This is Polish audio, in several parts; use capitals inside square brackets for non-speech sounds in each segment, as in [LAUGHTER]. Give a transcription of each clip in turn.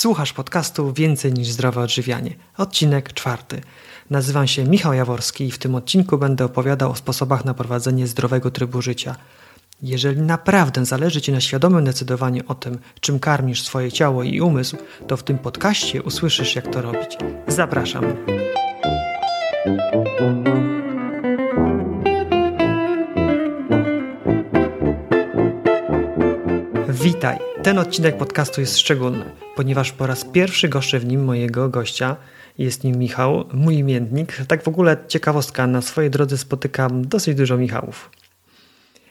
Słuchasz podcastu Więcej niż zdrowe odżywianie. Odcinek czwarty. Nazywam się Michał Jaworski i w tym odcinku będę opowiadał o sposobach na prowadzenie zdrowego trybu życia. Jeżeli naprawdę zależy Ci na świadomym decydowaniu o tym, czym karmisz swoje ciało i umysł, to w tym podcaście usłyszysz, jak to robić. Zapraszam. Witaj. Ten odcinek podcastu jest szczególny, ponieważ po raz pierwszy goszczę w nim mojego gościa. Jest nim Michał, mój imiennik. Tak w ogóle ciekawostka, na swojej drodze spotykam dosyć dużo Michałów.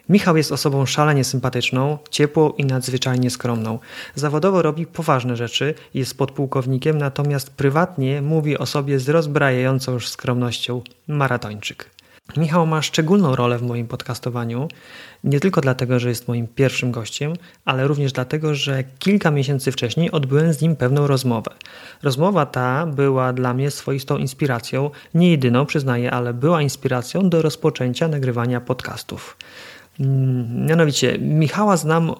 Michał jest osobą szalenie sympatyczną, ciepłą i nadzwyczajnie skromną. Zawodowo robi poważne rzeczy, jest podpułkownikiem, natomiast prywatnie mówi o sobie z rozbrajającą już skromnością maratończyk. Michał ma szczególną rolę w moim podcastowaniu, nie tylko dlatego, że jest moim pierwszym gościem, ale również dlatego, że kilka miesięcy wcześniej odbyłem z nim pewną rozmowę. Rozmowa ta była dla mnie swoistą inspiracją, nie jedyną przyznaję, ale była inspiracją do rozpoczęcia nagrywania podcastów. Mm, mianowicie, Michała znam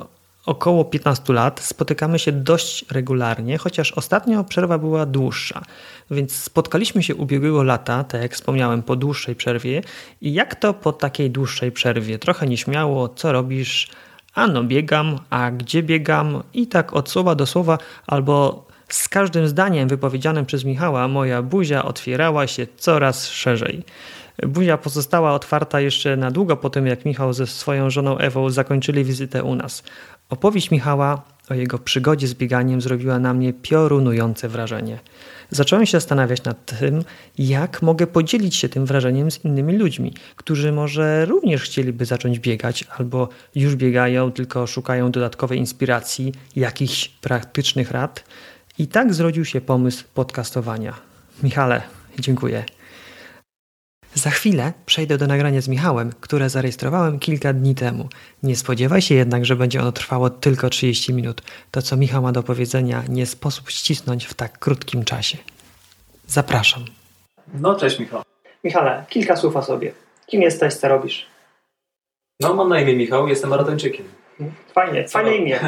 około 15 lat. Spotykamy się dość regularnie, chociaż ostatnio przerwa była dłuższa. Więc spotkaliśmy się ubiegłego lata, tak jak wspomniałem, po dłuższej przerwie. I jak to po takiej dłuższej przerwie? Trochę nieśmiało, co robisz? Ano biegam, a gdzie biegam? I tak od słowa do słowa, albo z każdym zdaniem wypowiedzianym przez Michała, moja buzia otwierała się coraz szerzej. Buzia pozostała otwarta jeszcze na długo po tym, jak Michał ze swoją żoną Ewą zakończyli wizytę u nas. Opowieść Michała o jego przygodzie z bieganiem zrobiła na mnie piorunujące wrażenie. Zacząłem się zastanawiać nad tym, jak mogę podzielić się tym wrażeniem z innymi ludźmi, którzy może również chcieliby zacząć biegać albo już biegają, tylko szukają dodatkowej inspiracji, jakichś praktycznych rad. I tak zrodził się pomysł podcastowania. Michale, dziękuję. Za chwilę przejdę do nagrania z Michałem, które zarejestrowałem kilka dni temu. Nie spodziewaj się jednak, że będzie ono trwało tylko 30 minut. To, co Michał ma do powiedzenia, nie sposób ścisnąć w tak krótkim czasie. Zapraszam. No, cześć Michał. Michale, kilka słów o sobie. Kim jesteś, co robisz? No, mam na imię Michał, jestem maratończykiem. Fajnie, fajne imię.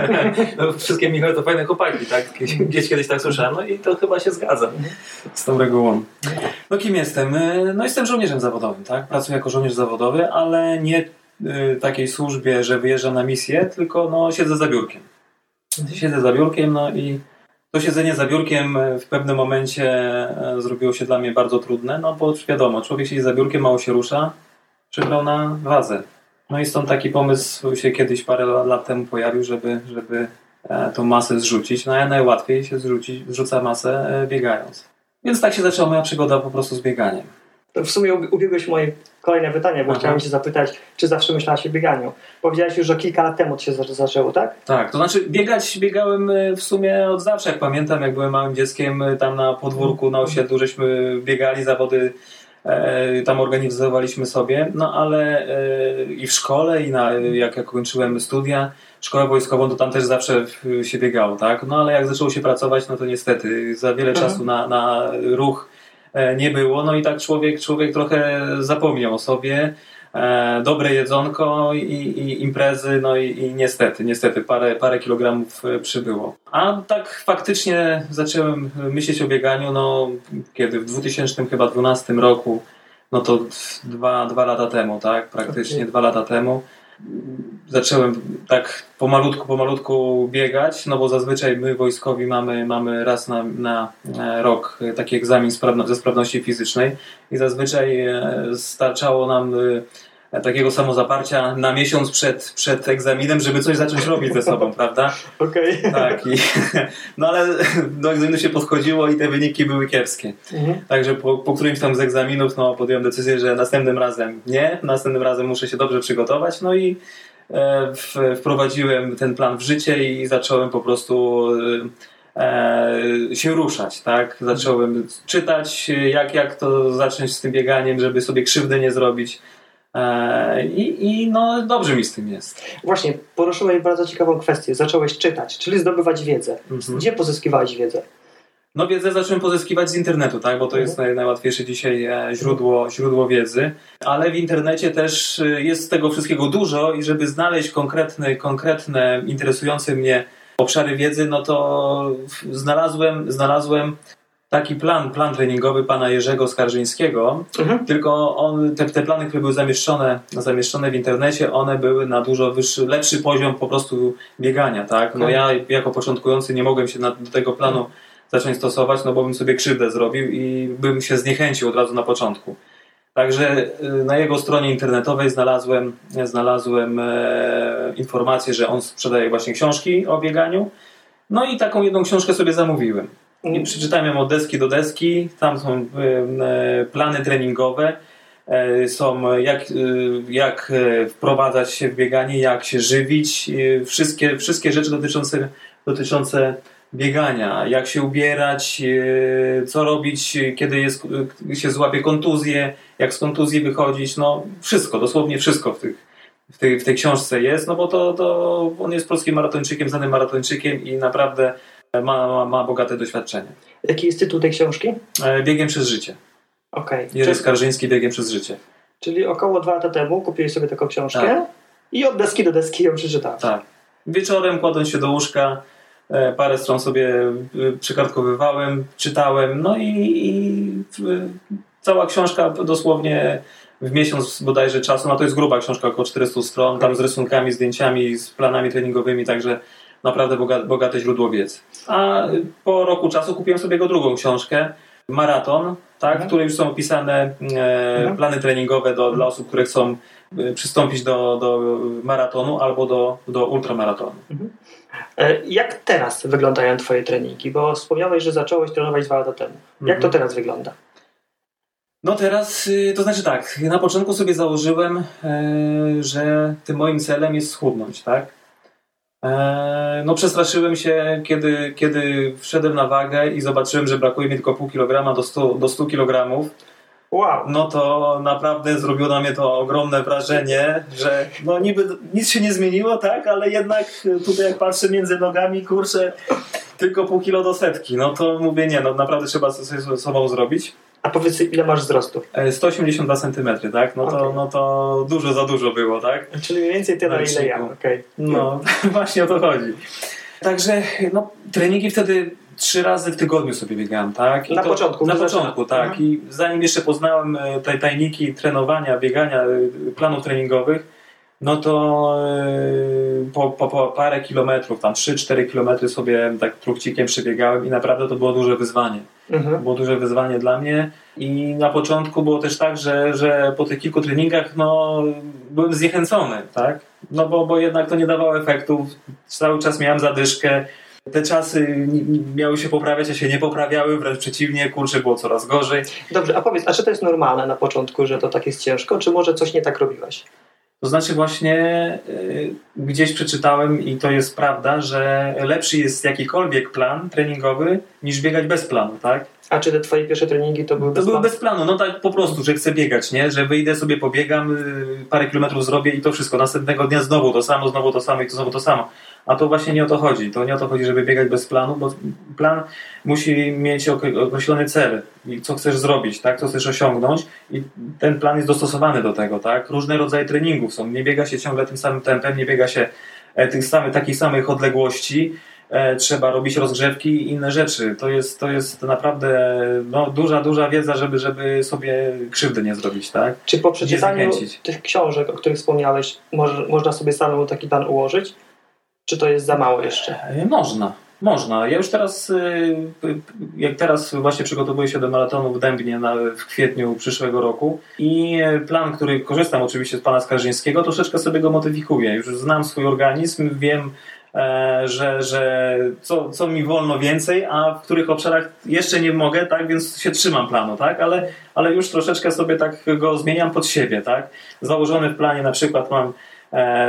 [LAUGHS] no, wszystkie Michały to fajne chłopaki, tak? Gdzieś kiedyś tak słyszałem, no i to chyba się zgadza z tą regułą. No kim jestem? No jestem żołnierzem zawodowym, tak? Pracuję jako żołnierz zawodowy, ale nie w takiej służbie, że wyjeżdżam na misję, tylko no siedzę za biurkiem. Siedzę za biurkiem, no i to siedzenie za biurkiem w pewnym momencie zrobiło się dla mnie bardzo trudne, no bo wiadomo, człowiek siedzi za biurkiem, mało się rusza, przybrał na wazę no i stąd taki pomysł się kiedyś parę lat temu pojawił, żeby, żeby e, tą masę zrzucić. No a najłatwiej się zrzucić, zrzuca masę e, biegając. Więc tak się zaczęła moja przygoda po prostu z bieganiem. To w sumie ubiegłeś moje kolejne pytanie, bo Aha. chciałem Cię zapytać, czy zawsze myślałaś o bieganiu? Powiedziałeś już, że kilka lat temu to się zaczęło, tak? Tak, to znaczy biegać biegałem e, w sumie od zawsze, jak pamiętam, jak byłem małym dzieckiem, tam na podwórku, na osiedlu, żeśmy biegali zawody tam organizowaliśmy sobie, no ale e, i w szkole, i na, jak, jak kończyłem studia, szkołę wojskową, to tam też zawsze się biegało, tak? No ale jak zaczęło się pracować, no to niestety za wiele mhm. czasu na, na ruch e, nie było, no i tak człowiek, człowiek trochę zapomniał o sobie, e, dobre jedzonko i, i imprezy, no i, i, niestety, niestety parę, parę kilogramów przybyło. A tak faktycznie zacząłem myśleć o bieganiu, no kiedy w 2012 roku, no to dwa, dwa lata temu, tak, praktycznie okay. dwa lata temu zacząłem tak pomalutku, pomalutku biegać, no bo zazwyczaj my wojskowi mamy, mamy raz na, na rok taki egzamin ze sprawności fizycznej i zazwyczaj e, starczało nam e, takiego samozaparcia na miesiąc przed, przed egzaminem, żeby coś zacząć robić ze sobą, [LAUGHS] prawda? Okej. Okay. Tak. I, [LAUGHS] no ale do egzaminu się podchodziło i te wyniki były kiepskie. Mhm. Także po, po którymś tam z egzaminów no, podjąłem decyzję, że następnym razem nie, następnym razem muszę się dobrze przygotować, no i e, w, wprowadziłem ten plan w życie i zacząłem po prostu e, się ruszać, tak? Zacząłem czytać, jak, jak to zacząć z tym bieganiem, żeby sobie krzywdy nie zrobić E, I, I no dobrze mi z tym jest. Właśnie, poruszyłeś bardzo ciekawą kwestię. Zacząłeś czytać, czyli zdobywać wiedzę. Mhm. Gdzie pozyskiwałeś wiedzę? No wiedzę zacząłem pozyskiwać z internetu, tak, bo to jest najłatwiejsze dzisiaj e, źródło, źródło wiedzy, ale w internecie też e, jest tego wszystkiego dużo i żeby znaleźć konkretne, konkretne interesujące mnie obszary wiedzy, no to znalazłem, znalazłem taki plan, plan treningowy pana Jerzego Skarżyńskiego, mhm. tylko on, te, te plany, które były zamieszczone, zamieszczone w internecie, one były na dużo wyższy, lepszy poziom po prostu biegania, tak? No ja jako początkujący nie mogłem się na, do tego planu zacząć stosować, no bo bym sobie krzywdę zrobił i bym się zniechęcił od razu na początku. Także y, na jego stronie internetowej znalazłem, znalazłem e, informację, że on sprzedaje właśnie książki o bieganiu. No i taką jedną książkę sobie zamówiłem. I przeczytałem ją od deski do deski. Tam są e, e, plany treningowe. E, są jak, jak wprowadzać się w bieganie, jak się żywić. Wszystkie, wszystkie rzeczy dotyczące, dotyczące biegania, jak się ubierać, co robić, kiedy jest, się złapie kontuzję, jak z kontuzji wychodzić, no wszystko, dosłownie wszystko w, tych, w, tej, w tej książce jest, no bo to, to on jest polskim maratończykiem, znanym maratończykiem i naprawdę ma, ma, ma bogate doświadczenie. Jaki jest tytuł tej książki? E, Biegiem przez życie. Okej. Okay. Jerzy. Skarżyński, Biegiem przez życie. Czyli około dwa lata temu kupiłeś sobie taką książkę tak. i od deski do deski ją przeczytałeś. Tak. Wieczorem kładąc się do łóżka, e, parę stron sobie e, przykartkowywałem, czytałem, no i, i cała książka dosłownie w miesiąc bodajże czasu, no to jest gruba książka, około 400 stron, tam z rysunkami, zdjęciami, z planami treningowymi, także naprawdę bogate źródło wiedzy. A po roku czasu kupiłem sobie jego drugą książkę, Maraton, tak, mhm. w której już są opisane e, mhm. plany treningowe do, dla osób, które chcą e, przystąpić do, do maratonu albo do, do ultramaratonu. Mhm. E, jak teraz wyglądają Twoje treningi? Bo wspomniałeś, że zacząłeś trenować dwa lata temu. Jak to mhm. teraz wygląda? No teraz, y, to znaczy tak, na początku sobie założyłem, że tym moim celem jest schudnąć, tak? E, no przestraszyłem się, kiedy, kiedy wszedłem na wagę i zobaczyłem, że brakuje mi tylko pół kilograma do 100, do 100 kilogramów. Wow. No to naprawdę zrobiło na mnie to ogromne wrażenie, że no niby nic się nie zmieniło, tak, ale jednak tutaj jak patrzę między nogami, kurczę, tylko pół kilo do setki. No to mówię, nie, no naprawdę trzeba coś z sobą zrobić. A powiedz, ile masz wzrostu? 182 e, cm, tak? No, okay. to, no to dużo za dużo było, tak? Czyli mniej więcej tyle, ile ja. Okay. No, [LAUGHS] właśnie o to chodzi. Także no, treningi wtedy trzy razy w tygodniu sobie biegałem, tak? I na to, początku. Na początku, tak. Mhm. I zanim jeszcze poznałem e, te tajniki trenowania, biegania, e, planów treningowych, no to po, po, po parę kilometrów, tam 3-4 kilometry sobie tak trukcikiem przebiegałem i naprawdę to było duże wyzwanie. Mhm. Było duże wyzwanie dla mnie i na początku było też tak, że, że po tych kilku treningach no, byłem zniechęcony, tak? No bo, bo jednak to nie dawało efektów. Cały czas miałem zadyszkę. Te czasy miały się poprawiać, a się nie poprawiały, wręcz przeciwnie, kurczę, było coraz gorzej. Dobrze, a powiedz, a czy to jest normalne na początku, że to tak jest ciężko, czy może coś nie tak robiłeś? To znaczy właśnie y, gdzieś przeczytałem i to jest prawda, że lepszy jest jakikolwiek plan treningowy niż biegać bez planu, tak? A czy te twoje pierwsze treningi to były bez To były bez planu, no tak po prostu, że chcę biegać, nie? Że wyjdę sobie, pobiegam, y, parę kilometrów zrobię i to wszystko. Następnego dnia znowu to samo, znowu to samo i to znowu to samo. A to właśnie nie o to chodzi. To nie o to chodzi, żeby biegać bez planu, bo plan musi mieć określony cel i co chcesz zrobić, tak? Co chcesz osiągnąć i ten plan jest dostosowany do tego, tak? Różne rodzaje treningów są. Nie biega się ciągle tym samym tempem, nie biega się e, tych samych, takich samych odległości. E, trzeba robić rozgrzewki i inne rzeczy. To jest, to jest naprawdę no, duża, duża wiedza, żeby, żeby sobie krzywdy nie zrobić, tak? Czy po przeczytaniu tych książek, o których wspomniałeś, może, można sobie samemu taki plan ułożyć? Czy to jest za mało jeszcze? E, można. Można. Ja już teraz, y, jak teraz właśnie przygotowuję się do maratonu w Dębnie na, w kwietniu przyszłego roku i plan, który korzystam oczywiście z pana Skarżyńskiego, troszeczkę sobie go modyfikuję. Już znam swój organizm, wiem, e, że, że co, co mi wolno więcej, a w których obszarach jeszcze nie mogę, tak, więc się trzymam planu, tak, ale, ale już troszeczkę sobie tak go zmieniam pod siebie, tak. Założony w planie na przykład mam E,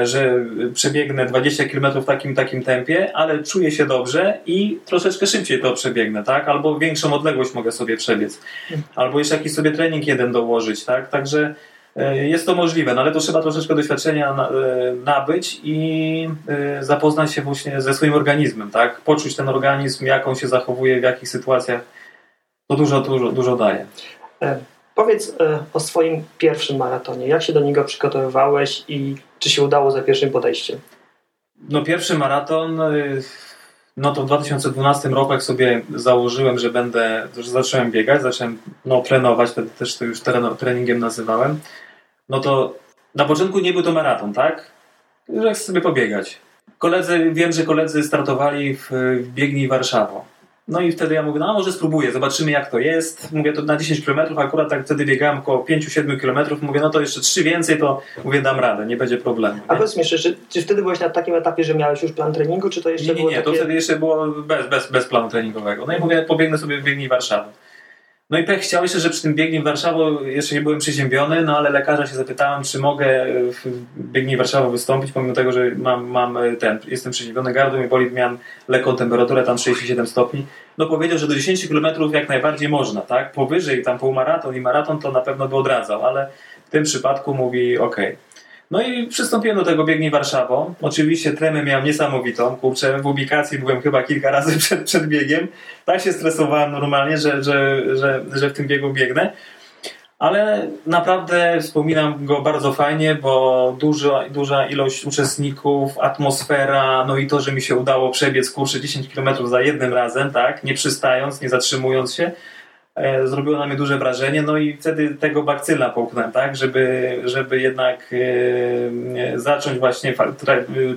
że przebiegnę 20 km w takim takim tempie, ale czuję się dobrze i troszeczkę szybciej to przebiegnę, tak? Albo większą odległość mogę sobie przebiec. Albo jeszcze jakiś sobie trening jeden dołożyć, tak? Także e, jest to możliwe, no ale to trzeba troszeczkę doświadczenia e, nabyć i zapoznać się właśnie ze swoim organizmem, tak? Poczuć ten organizm, jak on się zachowuje, w jakich sytuacjach. To dużo, dużo, dużo daje. Powiedz o swoim pierwszym maratonie. Jak się do niego przygotowywałeś i czy się udało za pierwszym podejściem? No pierwszy maraton y, no to w 2012 roku, jak sobie założyłem, że będę, że zacząłem biegać, zacząłem no, trenować, wtedy też to już treningiem nazywałem, no to na początku nie był to maraton, tak? Że chcę sobie pobiegać. Koledzy, wiem, że koledzy startowali w, w biegni Warszawo. No i wtedy ja mówię, no może spróbuję, zobaczymy jak to jest. Mówię to na 10 km, akurat tak wtedy biegałem około 5-7 km. Mówię, no to jeszcze 3 więcej, to mówię, dam radę, nie będzie problemu. Nie? A powiedz mi jeszcze, czy, czy wtedy byłeś na takim etapie, że miałeś już plan treningu, czy to jeszcze nie, nie, było nie, takie... to wtedy jeszcze było bez, bez, bez planu treningowego. No i mówię, pobiegnę sobie w biegni Warszawy. No i pech chciał jeszcze, że przy tym biegnie w Warszawie jeszcze nie byłem przeziębiony, no ale lekarza się zapytałem, czy mogę w biegnie Warszawy wystąpić, pomimo tego, że mam, mam ten, jestem przeziębiony, gardło mi boli, miałem lekką temperaturę, tam 37 stopni. No powiedział, że do 10 km jak najbardziej można, tak? Powyżej tam półmaraton i maraton to na pewno by odradzał, ale w tym przypadku mówi ok. No i przystąpiłem do tego biegni Warszawą. Oczywiście tremę miałem niesamowitą. Kurczę, w ubikacji byłem chyba kilka razy [LAUGHS] przed, przed biegiem. Tak się stresowałem normalnie, że, że, że, że w tym biegu biegnę. Ale naprawdę wspominam go bardzo fajnie, bo duża, duża ilość uczestników, atmosfera, no i to, że mi się udało przebiec kurczę 10 km za jednym razem, tak, nie przystając, nie zatrzymując się, zrobiło na mnie duże wrażenie, no i wtedy tego bakcyla połknąłem, tak, żeby, żeby jednak e, zacząć właśnie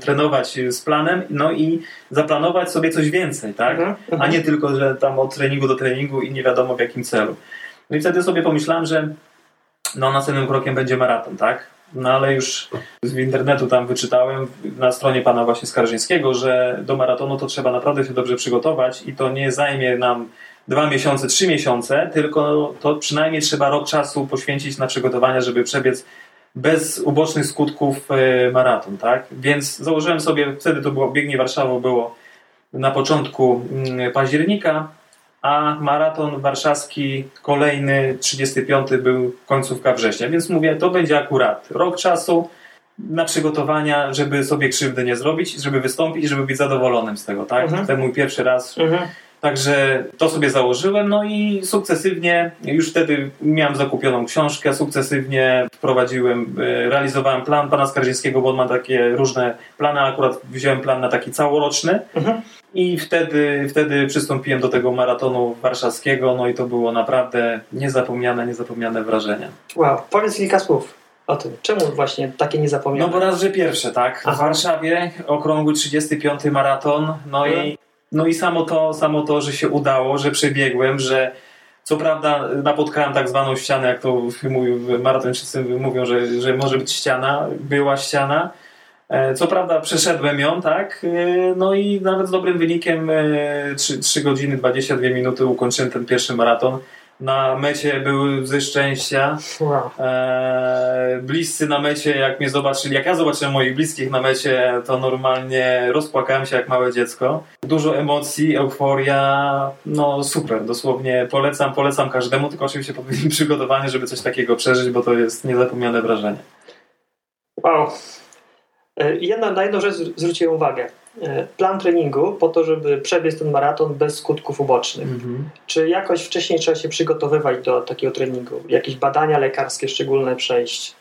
trenować z planem, no i zaplanować sobie coś więcej, tak, mhm, a mhm. nie tylko, że tam od treningu do treningu i nie wiadomo w jakim celu. No i wtedy sobie pomyślałem, że no następnym krokiem będzie maraton, tak, no ale już z internetu tam wyczytałem na stronie pana właśnie Skarżyńskiego, że do maratonu to trzeba naprawdę się dobrze przygotować i to nie zajmie nam dwa miesiące, trzy miesiące, tylko to przynajmniej trzeba rok czasu poświęcić na przygotowania, żeby przebiec bez ubocznych skutków e, maraton, tak? Więc założyłem sobie, wtedy to było, biegnie Warszawa było na początku mm, października, a maraton warszawski kolejny, 35 był końcówka września, więc mówię, to będzie akurat rok czasu na przygotowania, żeby sobie krzywdy nie zrobić, żeby wystąpić, żeby być zadowolonym z tego, tak? Mhm. Ten mój pierwszy raz mhm Także to sobie założyłem, no i sukcesywnie, już wtedy miałem zakupioną książkę, sukcesywnie wprowadziłem, e, realizowałem plan pana Skarżyńskiego, bo on ma takie różne plany, akurat wziąłem plan na taki całoroczny mhm. i wtedy, wtedy przystąpiłem do tego maratonu warszawskiego, no i to było naprawdę niezapomniane, niezapomniane wrażenie. Wow, powiedz kilka słów o tym. Czemu właśnie takie niezapomniane? No bo raz, że pierwsze, tak. W Warszawie okrągły 35 maraton, no i mhm. No i samo to, samo to, że się udało, że przebiegłem, że co prawda napotkałem tak zwaną ścianę, jak to mówił maratończycy mówią, że, że może być ściana, była ściana. E, co prawda przeszedłem ją, tak? E, no i nawet z dobrym wynikiem 3, e, 3 godziny 22 minuty ukończyłem ten pierwszy maraton na mecie były ze szczęścia. Wow. E, bliscy na mecie, jak mnie zobaczyli, jak ja zobaczyłem moich bliskich na mecie, to normalnie rozpłakałem się jak małe dziecko. Dużo emocji, euforia, no super, dosłownie polecam, polecam każdemu, tylko oczywiście powinien [LAUGHS] przygotowany, żeby coś takiego przeżyć, bo to jest niezapomniane wrażenie. Wow. E, jedna, na jedną rzecz zwróciłem uwagę. E, plan treningu po to, żeby przebiec ten maraton bez skutków ubocznych. Mhm. Czy jakoś wcześniej trzeba się przygotowywać do takiego treningu? Jakieś badania lekarskie szczególne przejść?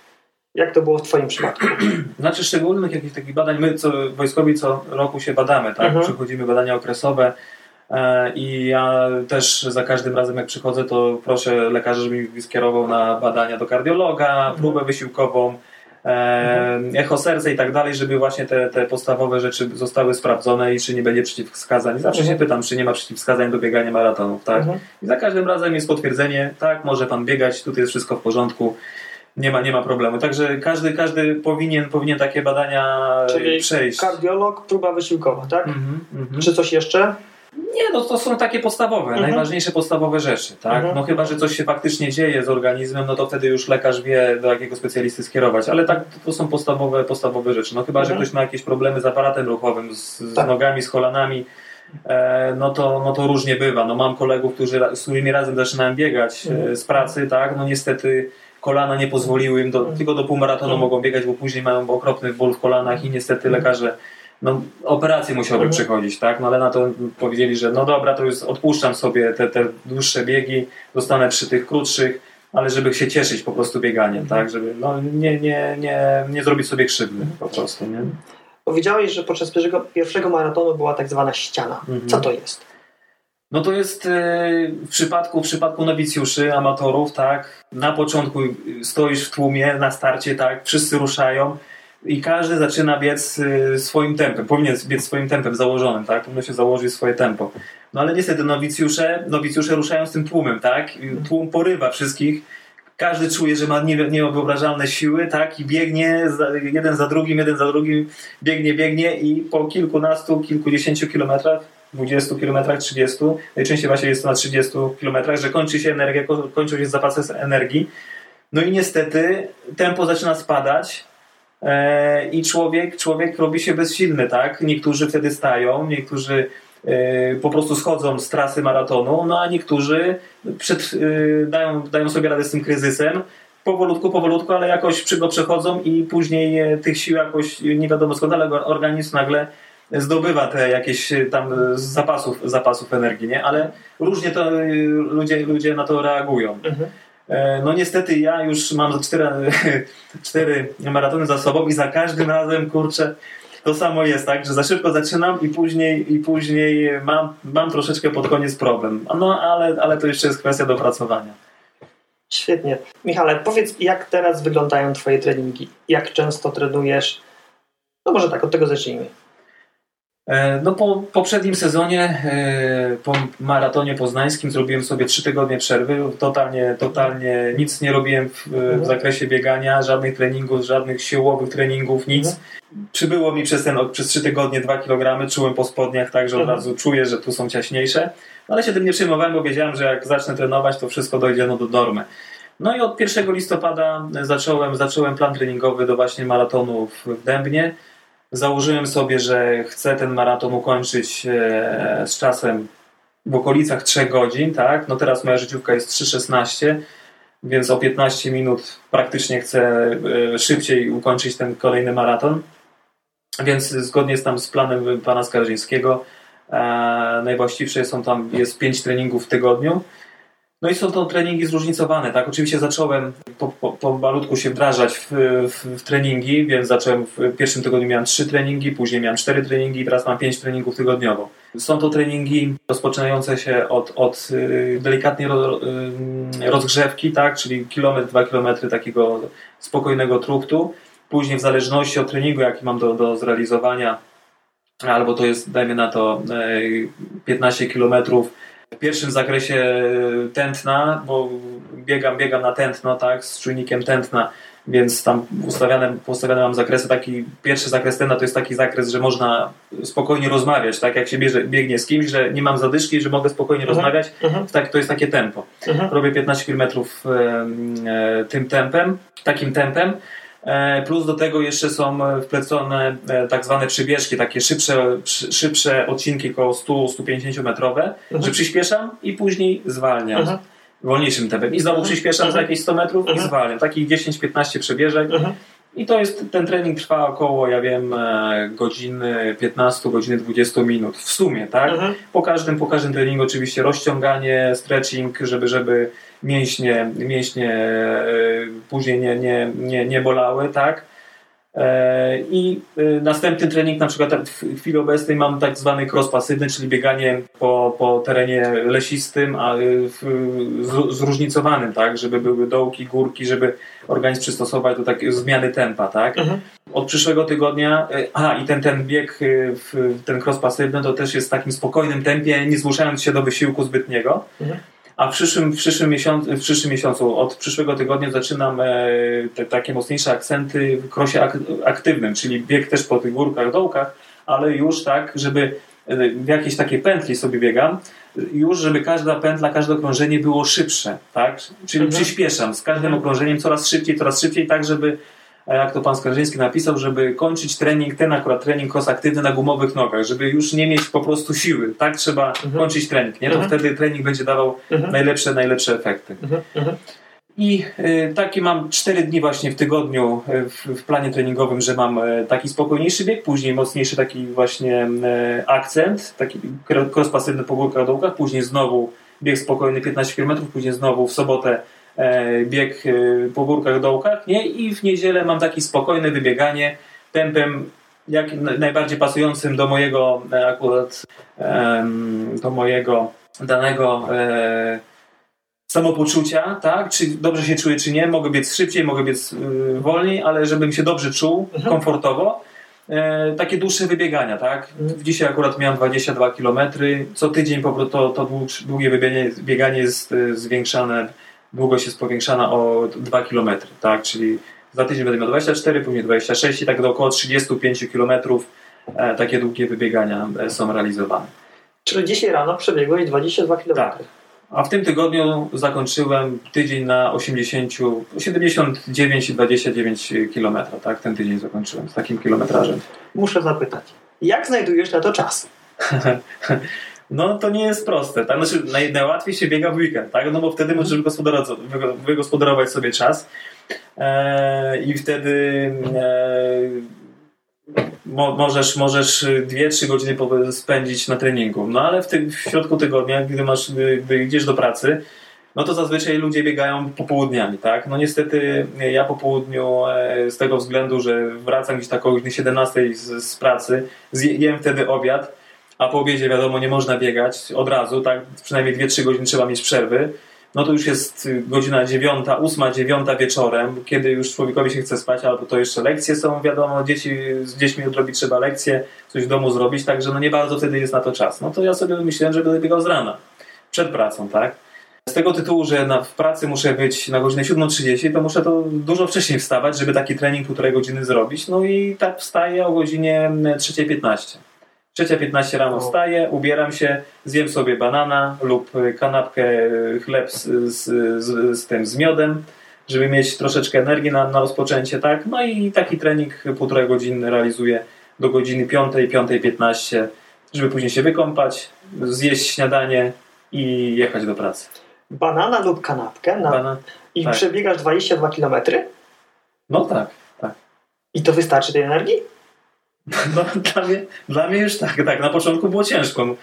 Jak to było w Twoim przypadku? [CLEARS THROAT] Znaczy szczególnych jakichś takich badań, my co, wojskowi co roku się badamy, tak? Mhm. Przechodzimy badania okresowe e, i ja też za każdym razem jak przychodzę, to proszę lekarza, żeby mi skierował na badania do kardiologa, mhm. próbę wysiłkową, mhm. Echo serca i tak dalej, żeby właśnie te, te podstawowe rzeczy zostały sprawdzone i czy nie będzie przeciwwskazań. Zawsze mhm. się pytam, czy nie ma przeciwwskazań do biegania maratonów, tak? Mhm. I za każdym razem jest potwierdzenie, tak, może pan biegać, tutaj jest wszystko w porządku. Nie ma, nie ma problemu. Także każdy, każdy powinien, powinien takie badania Czyli przejść. Kardiolog, próba wysiłkowa, tak? Mhm, mhm. Czy coś jeszcze? Nie, no to są takie podstawowe, mhm. najważniejsze podstawowe rzeczy, tak? Mhm. No chyba, że coś się faktycznie dzieje z organizmem, no to wtedy już lekarz wie, do jakiego specjalisty skierować, ale tak, to są podstawowe, podstawowe rzeczy. No chyba, mhm. że ktoś ma jakieś problemy z aparatem ruchowym, z, z tak. nogami, z kolanami, e, no to, no to różnie bywa. No mam kolegów, którzy, z którymi razem zaczynałem biegać e, z pracy, tak? No niestety kolana nie pozwoliły im, do, tylko do półmaratonu mogą biegać, bo później mają okropny ból w kolanach i niestety lekarze no, operacje musiałby mhm. przechodzić, tak? No ale na to powiedzieli, że no dobra, to już odpuszczam sobie te, te dłuższe biegi, zostanę przy tych krótszych, ale żeby się cieszyć po prostu bieganiem, mhm. tak? Żeby no, nie, nie, nie, nie zrobić sobie krzywdy po prostu, nie? Powiedziałeś, że podczas pierwszego, pierwszego maratonu była tak zwana ściana. Mhm. Co to jest? No to jest e, w przypadku, w przypadku nowicjuszy, amatorów, tak, na początku stoisz w tłumie, na starcie, tak, wszyscy ruszają i każdy zaczyna biec e, swoim tempem, powinien biec swoim tempem założonym, tak, powinno się założyć swoje tempo. No ale niestety nowicjusze, nowicjusze ruszają z tym tłumem, tak, tłum porywa wszystkich, każdy czuje, że ma niewyobrażalne siły, tak, i biegnie jeden za drugim, jeden za drugim, biegnie, biegnie i po kilkunastu, kilkudziesięciu kilometrach 20 km, 30, najczęściej właśnie jest to na 30 km, że kończy się energia, kończą się zapasy energii. No i niestety tempo zaczyna spadać i człowiek, człowiek robi się bezsilny, tak? Niektórzy wtedy stają, niektórzy e, po prostu schodzą z trasy maratonu, no a niektórzy przed, e, dają, dają sobie radę z tym kryzysem, powolutku, powolutku, ale jakoś go przechodzą i później tych sił jakoś nie wiadomo skąd, ale organizm nagle zdobywa te jakieś tam zapasów, zapasów energii, nie? Ale różnie to ludzie, ludzie na to reagują. Mhm. E, no niestety ja już mam cztery, [LAUGHS] cztery maratony za sobą i za każdym razem, kurczę, to samo jest, tak, że za szybko zaczynam i później, i później mam, mam troszeczkę pod koniec problem. No ale, ale to jeszcze jest kwestia dopracowania. Świetnie. Michale, powiedz, jak teraz wyglądają Twoje treningi? Jak często trenujesz? No może tak, od tego zacznijmy. E, no po poprzednim sezonie, e, po maratonie poznańskim zrobiłem sobie trzy tygodnie przerwy. Totalnie, totalnie nic nie robiłem w, w mhm. zakresie biegania, żadnych treningów, żadnych siłowych treningów, nic. Mhm. Przybyło mi przez, ten, przez trzy tygodnie dwa kilogramy, czułem po spodniach, tak, że od mhm. razu czuję, że tu są ciaśniejsze. No, ale się tym nie przejmowałem, bo wiedziałem, że jak zacznę trenować, to wszystko dojdzie no, do normy. No i od 1 listopada zacząłem, zacząłem plan treningowy do właśnie maratonu w Dębnie. Założyłem sobie, że chcę ten maraton ukończyć e, z czasem w okolicach 3 godzin, tak? No teraz moja życiówka jest 3,16, więc o 15 minut praktycznie chcę e, szybciej ukończyć ten kolejny maraton. Więc zgodnie z tam z planem pana Skarżyńskiego e, najwłaściwsze są tam, jest 5 treningów w tygodniu. No i są to treningi zróżnicowane, tak? Oczywiście zacząłem po, po, po malutku się wdrażać w, w, w, treningi, więc zacząłem w pierwszym tygodniu miałem trzy treningi, później miałem cztery treningi teraz mam pięć treningów tygodniowo. Są to treningi rozpoczynające się od, od y, delikatnej y, rozgrzewki, tak? Czyli kilometr, dwa kilometry takiego spokojnego truktu. Później w zależności od treningu, jaki mam do, do zrealizowania, albo to jest, dajmy na to, 15 y, kilometrów w pierwszym zakresie tętna, bo biegam, biegam na tętno, tak, z czujnikiem tętna, więc tam ustawiane, ustawiane mam zakresy. Taki pierwszy zakres tętna to jest taki zakres, że można spokojnie rozmawiać, tak, jak się bierze, biegnie z kimś, że nie mam zadyszki, że mogę spokojnie uh mhm, -huh. rozmawiać, uh mhm. -huh. tak, to jest takie tempo. Uh mhm. -huh. Robię 15 km e, tym tempem, takim tempem. E, plus do tego jeszcze są wplecone e, tak zwane przybieżki, takie szybsze, szybsze odcinki około 100-150 metrowe, mhm. że przyspieszam i później zwalniam. Mhm. Wolniejszym tempem. I znowu mhm. przyspieszam za mhm. jakieś 100 metrów i mhm. zwalniam. Takich 10-15 przebieżek. Mhm. I to jest, ten trening trwa około, ja wiem, e, godziny 15, godziny 20 minut w sumie, tak? Po każdym, po każdym treningu oczywiście rozciąganie, stretching, żeby, żeby mięśnie, mięśnie e, później nie, nie, nie, nie bolały, tak? E, I e, następny trening, na przykład w chwili obecnej mam tak zwany cross pasywny, czyli bieganie po, po terenie lesistym, a zróżnicowanym, tak, żeby były dołki, górki, żeby organizm przystosować do takiej zmiany tempa, tak. Mhm. Od przyszłego tygodnia, a i ten, ten bieg, ten cross pasywny to też jest w takim spokojnym tempie, nie zmuszając się do wysiłku zbytniego. Mhm. A w przyszłym, w, przyszłym miesiącu, w przyszłym miesiącu, od przyszłego tygodnia zaczynam e, te, takie mocniejsze akcenty w krosie ak aktywnym, czyli bieg też po tych górkach, dołkach, ale już tak, żeby e, w jakiejś takiej pętli sobie biegam, już żeby każda pętla, każde okrążenie było szybsze, tak? Czyli mhm. przyspieszam z każdym mhm. okrążeniem coraz szybciej, coraz szybciej, tak żeby jak to pan Skarżyński napisał, żeby kończyć trening, ten akurat trening cross aktywny na gumowych nogach, żeby już nie mieć po prostu siły. Tak trzeba mhm. kończyć trening, nie? To mhm. wtedy trening będzie dawał mhm. najlepsze, najlepsze efekty. Mhm. mhm. I y, takie mam cztery dni właśnie w tygodniu y, w, w, planie treningowym, że mam y, taki spokojniejszy bieg, później mocniejszy taki właśnie akcent, taki cross pasywny po górkach, dołkach, później znowu bieg spokojny 15 km, później znowu w sobotę bieg e, po górkach, dołkach, nie? I w niedzielę mam takie spokojne wybieganie tempem jak najbardziej pasującym do mojego akurat do mojego danego samopoczucia, tak? Czy dobrze się czuję, czy nie. Mogę biec szybciej, mogę biec y, wolniej, ale żebym się dobrze czuł, mhm. komfortowo. E, takie dłuższe wybiegania, tak? Mhm. Dzisiaj akurat miałem 22 km. Co tydzień po prostu to, to długie wybieganie, bieganie jest y, zwiększane, długość jest powiększana o 2 km, tak? Czyli za tydzień będę miał 24, później 26 i tak do około 35 km takie długie wybiegania e, są realizowane. Czyli dzisiaj rano przebiegłeś 22 km. Tak. A w tym tygodniu zakończyłem tydzień na 80, 79 i 29 km, tak? Ten tydzień zakończyłem z takim kilometrażem. Muszę zapytać, jak znajdujesz na to czas? [LAUGHS] no to nie jest proste. Tak? Znaczy, naj, najłatwiej się biega w weekend, tak? No bo wtedy możesz wygospodarować, sobie czas eee, i wtedy eee, mo możesz, możesz 2-3 godziny spędzić na treningu. No ale w, ty w środku tygodnia, gdy, masz, gdy, gdy idziesz do pracy, no to zazwyczaj ludzie biegają popołudniami, tak? No niestety ja po południu e, z tego względu, że wracam gdzieś tak o godzinie 17 z, z pracy, jem wtedy obiad, a po obiedzie wiadomo nie można biegać od razu, tak? Przynajmniej 2-3 godziny trzeba mieć przerwy no to już jest godzina dziewiąta, ósma, dziewiąta wieczorem, kiedy już człowiekowi się chce spać, albo to jeszcze lekcje są, wiadomo, dzieci, z dziećmi odrobić trzeba lekcje, coś w domu zrobić, także no nie bardzo wtedy jest na to czas. No to ja sobie myślałem, że będę biegał z rana, przed pracą, tak? Z tego tytułu, że na, w pracy muszę być na godzinę 7.30, to muszę to dużo wcześniej wstawać, żeby taki trening półtorej godziny zrobić. No i tak wstaję o godzinie 3.15. 3.15 rano wstaję, ubieram się, zjem sobie banana lub kanapkę chleb z, z, z, z tym z miodem, żeby mieć troszeczkę energii na, na rozpoczęcie, tak? No i taki trening półtorej godziny realizuję do godziny 5, 5.15, żeby później się wykąpać, zjeść śniadanie i jechać do pracy. Banana lub kanapkę na... Bana... i tak. przebiegasz 22 km? No tak, tak. I to wystarczy tej energii? [LAUGHS] No, dla, mnie, dla mnie już tak, tak. Na początku było ciężko.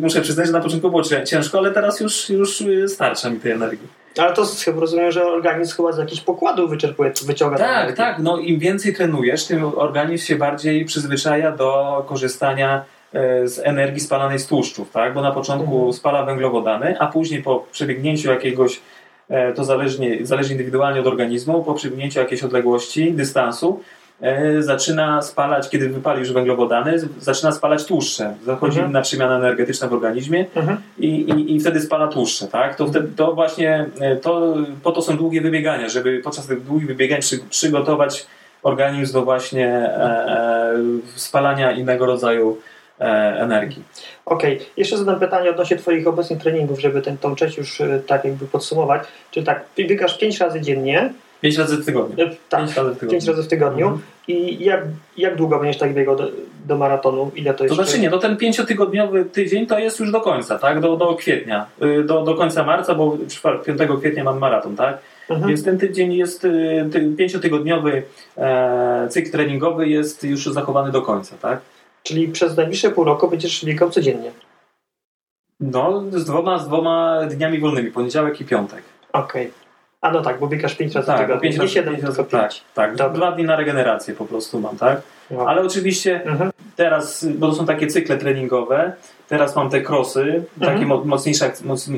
Muszę przyznać, że na początku było ciężko, ale teraz już, już starcza mi tej energii. Ale to chyba rozumiem, że organizm chyba z jakichś pokładów wyczerpuje, wyciąga. Tak, tak. No, Im więcej trenujesz, tym organizm się bardziej przyzwyczaja do korzystania e, z energii spalanej z tłuszczów, tak? Bo na początku mhm. spala węglowodany, a później po przebiegnięciu jakiegoś, e, to zależnie, zależy indywidualnie od organizmu, po przebiegnięciu jakiejś odległości, dystansu, zaczyna spalać, kiedy wypali już węglowodany, zaczyna spalać tłuszcze. Zachodzi mhm. inna przemiana energetyczna w organizmie mhm. i, i, i wtedy spala tłuszcze. Tak? To, wtedy, to właśnie e, to, po to są długie wybiegania, żeby podczas tych długich wybiegań przy, przygotować organizm do właśnie e, e spalania innego rodzaju e, energii. Okej, okay. jeszcze zadam pytanie odnośnie Twoich obecnych treningów, żeby ten, tą część już tak jakby podsumować. Czyli tak, biegasz 5 razy dziennie, Pięć razy w tygodniu. E, tak, pięć razy w tygodniu. Pięć razy w tygodniu. Mhm. I jak, jak długo będziesz tak biegał do, do, maratonu? Ile to jest? To znaczy nie, no ten pięciotygodniowy tydzień to jest już do końca, tak? Do, do kwietnia. Y, do, do końca marca, bo 5 kwietnia mam maraton, tak? Mhm. Więc ten tydzień jest, y, ty, pięciotygodniowy e, cykl treningowy jest już zachowany do końca, tak? Czyli przez najbliższe pół roku będziesz biegał codziennie? No, z dwoma, z dwoma dniami wolnymi, poniedziałek i piątek. Okej. Okay. A no tak, bo biegasz 5 razy tak, tygodniu, 5 razy, 7, 5 razy, Tak, tak. Dobra. dwa dni na regenerację po prostu mam, tak? No. Ale oczywiście mhm. teraz, bo to są takie cykle treningowe, teraz mam te krosy, mhm. takie mocniejsze,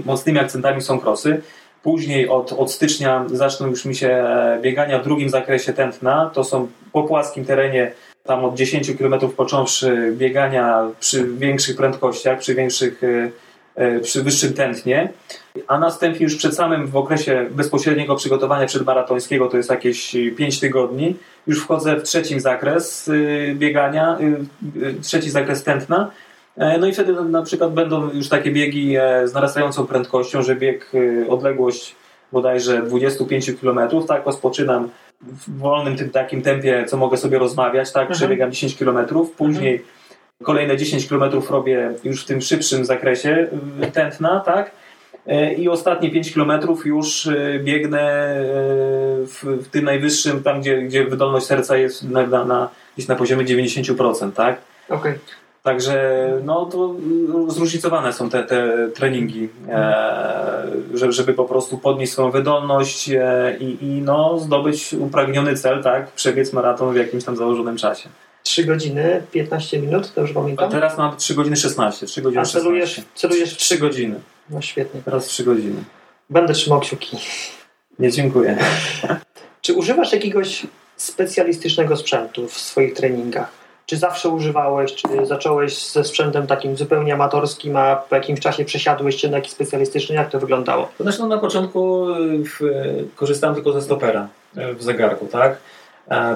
mocnymi akcentami są krosy. Później od, od stycznia zaczną już mi się e, biegania w drugim zakresie tętna. To są po płaskim terenie, tam od 10 km począwszy biegania przy większych prędkościach, przy większych E, przy wyższym tętnie, a następnie już przed samym w okresie bezpośredniego przygotowania przedmaratońskiego, to jest jakieś 5 tygodni, już wchodzę w trzeci zakres y, biegania, y, y, trzeci zakres tętna. E, no i wtedy na przykład będą już takie biegi e, z narastającą prędkością, że bieg odległość bodajże 25 km, tak, rozpoczynam w wolnym tym takim tempie, co mogę sobie rozmawiać, tak, mhm. przebiegam 10 km, później mhm Kolejne 10 km robię już w tym szybszym zakresie tętna, tak? Y, I ostatnie 5 km już y, biegnę w, w, tym najwyższym, tam gdzie, gdzie wydolność serca jest na, na, gdzieś na poziomie 90%, tak? Okay. Także no to zróżnicowane są te, te treningi, e, żeby po prostu podnieść swoją wydolność e, i, i no, zdobyć upragniony cel, tak? Przebiec maraton w jakimś tam założonym czasie. 3 godziny, 15 minut, to już pamiętam. A teraz mam 3 godziny 16. 3 godziny A celujesz, 16. celujesz 3 godziny. No świetnie. Teraz 3 godziny. Będę trzymał kciuki. Nie dziękuję. [LAUGHS] Czy używasz jakiegoś specjalistycznego sprzętu w swoich treningach? Czy zawsze używałeś, czy zacząłeś ze sprzętem takim zupełnie amatorskim, a po jakimś czasie przesiadłeś się na jakiś specjalistyczny? Jak to wyglądało? Znaczy no, na początku y, w, korzystałem tylko ze stopera y, w zegarku, tak?